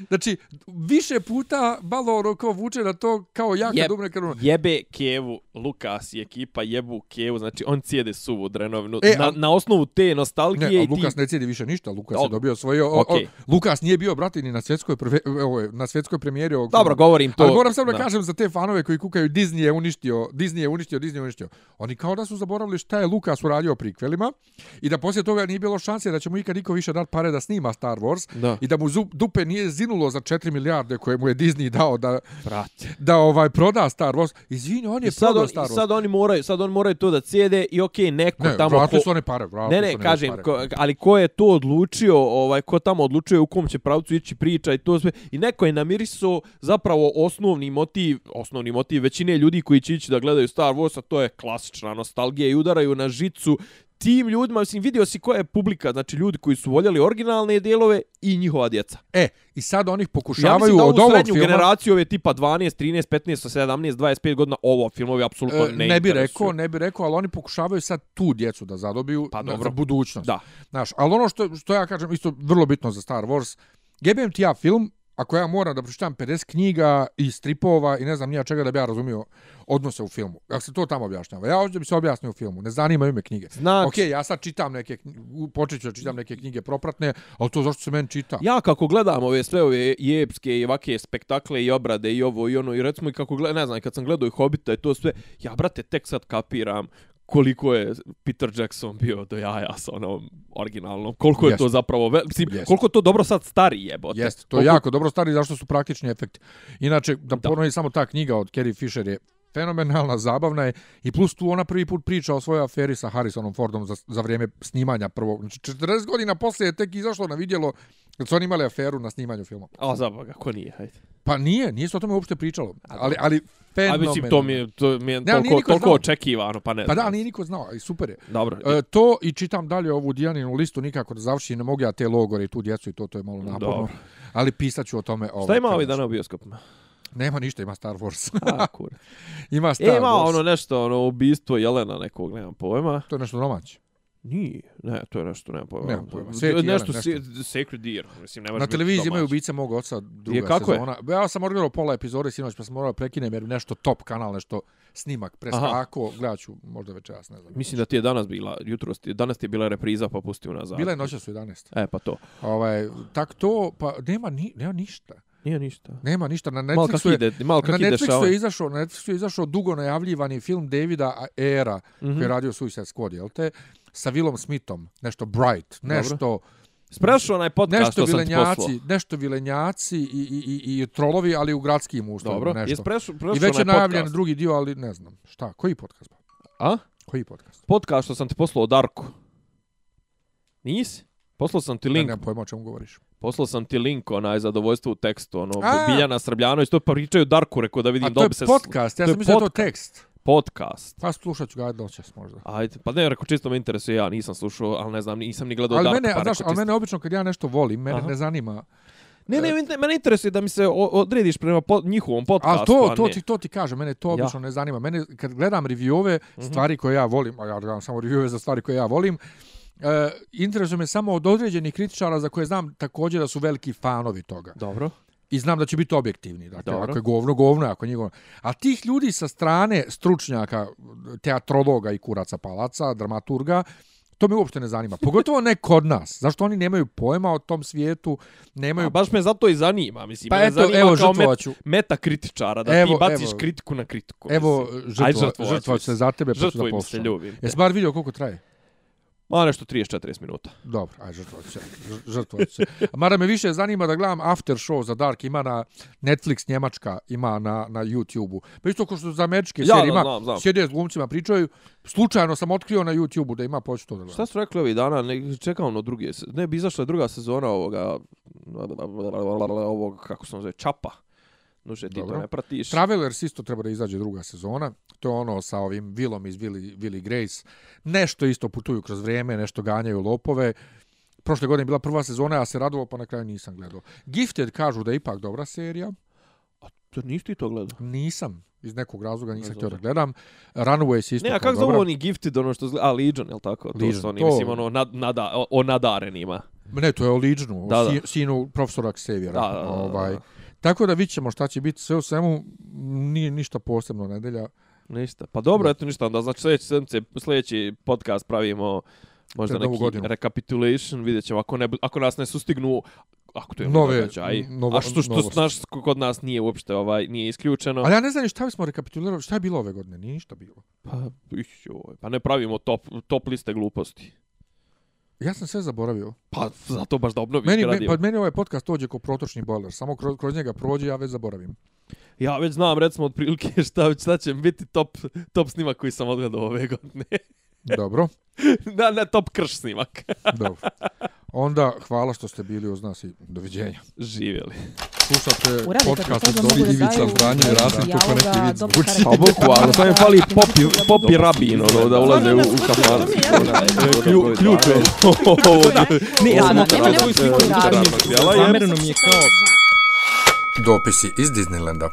Speaker 1: Znači, više puta malo ono kao vuče na to kao ja kad
Speaker 3: Jeb-
Speaker 1: umrem kad umrem.
Speaker 3: Jebe Kevu, Lukas i ekipa jebu Kevu, znači on cijede suvu drenovinu.
Speaker 1: E,
Speaker 3: na, na osnovu te nostalgije
Speaker 1: Ne, a
Speaker 3: i ti...
Speaker 1: Lukas ne cijedi više ništa. Lukas
Speaker 3: O,
Speaker 1: je dobio svoje... O, o,
Speaker 3: okej.
Speaker 1: Lukas nije bio, brati, ni na svjetskoj, prve, je, na svjetskoj premijeri ovog
Speaker 3: Dobro, govorim to.
Speaker 1: Ali moram samo da, kažem za te fanove koji kukaju Disney je uništio, Disney je uništio, Disney je uništio. Oni kao da su zaboravili šta je Lucas uradio prikvelima i da poslije toga nije bilo šanse da će mu ikad niko više dati pare da snima Star Wars
Speaker 3: Da.
Speaker 1: i da mu zup, dupe nije zinulo za 4 milijarde koje mu je Disney dao da,
Speaker 3: Brate.
Speaker 1: da ovaj proda Star Wars. Izvini, on je
Speaker 3: sad,
Speaker 1: prodao
Speaker 3: on,
Speaker 1: Star Wars.
Speaker 3: sad oni moraju, sad oni moraju to da cijede i okej, neko
Speaker 1: ne,
Speaker 3: tamo
Speaker 1: vratili
Speaker 3: ko,
Speaker 1: su one pare, vratili
Speaker 3: Ne, ne, kažem,
Speaker 1: pare.
Speaker 3: ko, ali ko je to odlučio, ovaj, ko tamo odlučuje u kom će pravcu ići priča i to sve. I neko je namirisao zapravo osnovni motiv, osnovni motiv većine ljudi koji će ići da gledaju Star Wars, a to je klasična nostalgija i udaraju na žicu tim ljudima, mislim, vidio si koja je publika, znači ljudi koji su voljeli originalne dijelove i njihova djeca.
Speaker 1: E, i sad oni
Speaker 3: Ja
Speaker 1: pokušavaju
Speaker 3: mislim da
Speaker 1: od
Speaker 3: ovu
Speaker 1: ovog filma...
Speaker 3: generaciju ove tipa 12, 13, 15, 17, 25 godina, ovo filmovi apsolutno
Speaker 1: E,
Speaker 3: ne,
Speaker 1: ne bi rekao, ne bi rekao, ali oni pokušavaju sad tu djecu da zadobiju
Speaker 3: Pa dobro.
Speaker 1: za budućnost.
Speaker 3: Da.
Speaker 1: Znaš, ali ono što, što ja kažem isto vrlo bitno za Star Wars, jebem ti ja film, ako ja moram da pročitam 50 knjiga i stripova i ne znam nija čega da bi ja razumio odnose u filmu. Ako se to tamo objašnjava. Ja hoću da bi se objasnio u filmu. Ne zanimaju me knjige.
Speaker 3: Znači,
Speaker 1: Okej, ja sad čitam neke, počet ću da čitam neke knjige propratne, ali to zašto se meni čita?
Speaker 3: Ja kako gledam ove sve ove jepske i ovake spektakle i obrade i ovo i ono i recimo i kako gledam, ne znam, kad sam gledao i Hobita i to sve, ja brate tek sad kapiram koliko je Peter Jackson bio do jaja sa onom originalnom. Koliko je
Speaker 1: Jeste.
Speaker 3: to zapravo, ve, mislim,
Speaker 1: Jeste.
Speaker 3: koliko to dobro sad stari jebote.
Speaker 1: Jeste, to je
Speaker 3: Koliko-
Speaker 1: jako dobro stari zašto su praktični efekti. Inače, da,
Speaker 3: Da.
Speaker 1: ponovim samo ta knjiga od Carrie Fisher je fenomenalna, zabavna je i plus tu ona prvi put priča o svojoj aferi sa Harrisonom Fordom za, za vrijeme snimanja prvog. Znači 40 godina poslije je tek izašlo na vidjelo da su oni imali aferu na snimanju filma.
Speaker 3: A zabaga, kako nije, hajde.
Speaker 1: Pa nije, nije se o tome uopšte pričalo. Ali, ali
Speaker 3: A
Speaker 1: fenomenalno.
Speaker 3: mislim, to mi je, to mi je
Speaker 1: Ne,
Speaker 3: toliko, toliko
Speaker 1: znao.
Speaker 3: očekivano, pa ne
Speaker 1: Pa da, nije niko znao, i super je.
Speaker 3: Dobro.
Speaker 1: E, to i čitam dalje ovu Dijaninu listu nikako da završi, ne mogu ja te logore i tu djecu i to, to je malo naporno.
Speaker 3: Dobro.
Speaker 1: Ali pisat ću o tome.
Speaker 3: Šta
Speaker 1: ovaj,
Speaker 3: ima ovih
Speaker 1: dođe.
Speaker 3: dana u bioskopima?
Speaker 1: Nema ništa, ima Star Wars.
Speaker 3: A, kur.
Speaker 1: ima Star
Speaker 3: E, ima
Speaker 1: Wars.
Speaker 3: ono nešto, ono, ubistvo Jelena nekog, nemam pojma.
Speaker 1: To je nešto domaće.
Speaker 3: Nije, ne, to je nešto, nemam pojma.
Speaker 1: Nemam pojma. Sveti Jelen,
Speaker 3: nešto,
Speaker 1: nešto.
Speaker 3: nešto. Sacred Deer, mislim, ne može
Speaker 1: Na televiziji imaju ubice mog oca druga
Speaker 3: Je, kako je?
Speaker 1: sezona. Ja sam odgledao pola epizode sinoć pa sam morao prekinem jer nešto top kanal, nešto snimak preskako. Gledat ću možda večeras, ne znam.
Speaker 3: Mislim da ti je danas bila, jutro, danas ti je bila repriza, pa pusti u nazad.
Speaker 1: Bila je noća su 11.
Speaker 3: E, pa to.
Speaker 1: Ovaj, tak to, pa nema, ni, nema ništa.
Speaker 3: Nije ništa.
Speaker 1: Nema ništa. Na Netflixu je,
Speaker 3: ide,
Speaker 1: na Netflixu je izašao, na Netflixu je izašao dugo najavljivani film Davida Era,
Speaker 3: Mhm.
Speaker 1: koji je radio Suicide Squad, jel te? Sa Willom Smithom, nešto Bright, nešto...
Speaker 3: Sprešao onaj podcast
Speaker 1: Nešto
Speaker 3: što sam ti poslao.
Speaker 1: vilenjaci, nešto vilenjaci i, i, i, i trolovi, ali u gradskim uslovima,
Speaker 3: Dobro, je
Speaker 1: nešto.
Speaker 3: sprešao,
Speaker 1: I
Speaker 3: sprešao
Speaker 1: već je najavljen
Speaker 3: podcast.
Speaker 1: drugi dio, ali ne znam. Šta? Koji podcast? pa?
Speaker 3: A?
Speaker 1: Koji podcast?
Speaker 3: Podcast što sam ti poslao o Darku. Nisi? Poslao sam ti
Speaker 1: Ne,
Speaker 3: link.
Speaker 1: nemam pojma o čemu govoriš.
Speaker 3: Poslao sam ti link, onaj zadovoljstvo u tekstu, ono,
Speaker 1: A!
Speaker 3: Biljana Srbljanović, to pa pričaju Darku, rekao da vidim
Speaker 1: A
Speaker 3: da
Speaker 1: to je
Speaker 3: bi se...
Speaker 1: podcast, ja
Speaker 3: to je
Speaker 1: sam mislio da je to tekst.
Speaker 3: Podcast.
Speaker 1: Pa slušat ću ga noćas možda.
Speaker 3: Ajde, pa ne, rekao, čisto me interesuje, ja nisam slušao, ali ne znam, nisam ni gledao
Speaker 1: Ali
Speaker 3: Dark,
Speaker 1: mene,
Speaker 3: pa
Speaker 1: znaš,
Speaker 3: rekao,
Speaker 1: ali
Speaker 3: čisto-
Speaker 1: mene obično kad ja nešto volim, mene
Speaker 3: Aha.
Speaker 1: ne zanima.
Speaker 3: Ne, Ne, ne, ne, mene interesuje da mi se odrediš prema po, njihovom podcastu.
Speaker 1: A to,
Speaker 3: a
Speaker 1: to ti, to ti kaže, mene to
Speaker 3: Ja.
Speaker 1: obično ne zanima. Mene, kad gledam reviewove, stvari koje ja volim, a ja gledam samo reviewove za stvari koje ja volim, e, interesuje me samo od određenih kritičara za koje znam također da su veliki fanovi toga.
Speaker 3: Dobro.
Speaker 1: I znam da će biti objektivni. Dakle,
Speaker 3: Dobro.
Speaker 1: ako je govno, govno, ako nije govno. A tih ljudi sa strane stručnjaka, teatrologa i kuraca palaca, dramaturga, to me uopšte ne zanima. Pogotovo ne kod nas. Zašto oni nemaju pojma o tom svijetu, nemaju...
Speaker 3: A baš me zato i zanima, mislim.
Speaker 1: Pa
Speaker 3: mene
Speaker 1: eto,
Speaker 3: zanima
Speaker 1: evo,
Speaker 3: kao met,
Speaker 1: žrtvovaću.
Speaker 3: meta kritičara, da
Speaker 1: Evo,
Speaker 3: ti baciš
Speaker 1: evo.
Speaker 3: kritiku na kritiku.
Speaker 1: Evo,
Speaker 3: mislim. Aj,
Speaker 1: žrtvo,
Speaker 3: žrtvovat
Speaker 1: žrtvo
Speaker 3: ću
Speaker 1: se za tebe, pa ću da
Speaker 3: Žrtvuj mi se, ljubim.
Speaker 1: Jesi bar vidio koliko traje?
Speaker 3: Ma nešto 30-40 minuta.
Speaker 1: Dobro, aj žrtvovat ću se. Žr- Žrtvovat ću se. Mada me više zanima da gledam after show za Dark, ima na Netflix Njemačka, ima na, na YouTube-u. Pa isto kao što za američke
Speaker 3: Ja,
Speaker 1: serije ima,
Speaker 3: znam, znam.
Speaker 1: sjede s glumcima, pričaju. Slučajno sam otkrio na YouTube-u da ima, počeo to da gledam.
Speaker 3: Šta su rekli ovih dana? Ne, čekam na druge. Ne, bi izašla druga sezona ovoga... Ovog, kako se zove, Čapa. Duže, ti
Speaker 1: Dobro.
Speaker 3: to ne pratiš.
Speaker 1: Travelers isto treba da izađe druga sezona. To je ono sa ovim vilom iz Willy, Willy Grace. Nešto isto putuju kroz vrijeme, nešto ganjaju lopove. Prošle godine bila prva sezona, ja se radovao, pa na kraju nisam gledao. Gifted kažu da je ipak dobra serija.
Speaker 3: To nisi ti to gledao?
Speaker 1: Nisam. Iz nekog razloga nisam
Speaker 3: Ne
Speaker 1: htio da gledam. Runaways isto
Speaker 3: Ne, a kako zovu
Speaker 1: dobra.
Speaker 3: oni Gifted, ono što zgleda, a Legion, je li tako? To
Speaker 1: Legion,
Speaker 3: su oni,
Speaker 1: to-
Speaker 3: mislim, ono, nad, nada, o, o nadarenima.
Speaker 1: Ne, to je o Legionu,
Speaker 3: Da,
Speaker 1: da,
Speaker 3: da.
Speaker 1: si, sinu profesora Xaviera.
Speaker 3: Da, da, da, da,
Speaker 1: Ovaj.
Speaker 3: da.
Speaker 1: Tako da vidit ćemo šta će biti. Sve u svemu nije ništa posebno nedelja.
Speaker 3: Ništa. Pa dobro,
Speaker 1: Da.
Speaker 3: eto ništa, onda znači sljedeći, sedmice, sljedeći podcast pravimo možda neki
Speaker 1: godinu.
Speaker 3: recapitulation, vidjet ćemo ako, ne, ako nas ne sustignu ako to je
Speaker 1: Nove-
Speaker 3: događaj.
Speaker 1: novo-
Speaker 3: A što, što naš, kod nas nije uopšte ovaj, nije isključeno.
Speaker 1: Ali ja ne znam šta smo rekapitulirali, šta je bilo ove godine, nije ništa bilo.
Speaker 3: Pa, joj, pa ne pravimo top, top liste gluposti.
Speaker 1: Ja sam sve zaboravio.
Speaker 3: Pa zato baš da obnovim
Speaker 1: Meni, me,
Speaker 3: gradivo.
Speaker 1: pa meni ovaj podcast dođe kao protočni bojler, samo kroz, kroz njega prođe, ja već zaboravim.
Speaker 3: Ja već znam recimo otprilike šta, šta će biti top, top snimak koji sam odgledao ove godine.
Speaker 1: Dobro,
Speaker 3: da, ne, top krš snimak.
Speaker 1: dobro. Onda hvala što ste bili uz nas i doviđenja.
Speaker 3: Živjeli.
Speaker 1: Slušate podcast od Dobri Ivica Zdanje i Rasim neki vid
Speaker 2: dobro
Speaker 1: zvuči.
Speaker 3: Pa bukvalno, sam je fali popi, popi rabin, ono, da ulaze u, u kafanu. Klju- Ključ je.
Speaker 2: Ne, ja sam nema
Speaker 3: eh,
Speaker 4: Zamereno mi je kao
Speaker 1: Dopisi iz Disneylanda.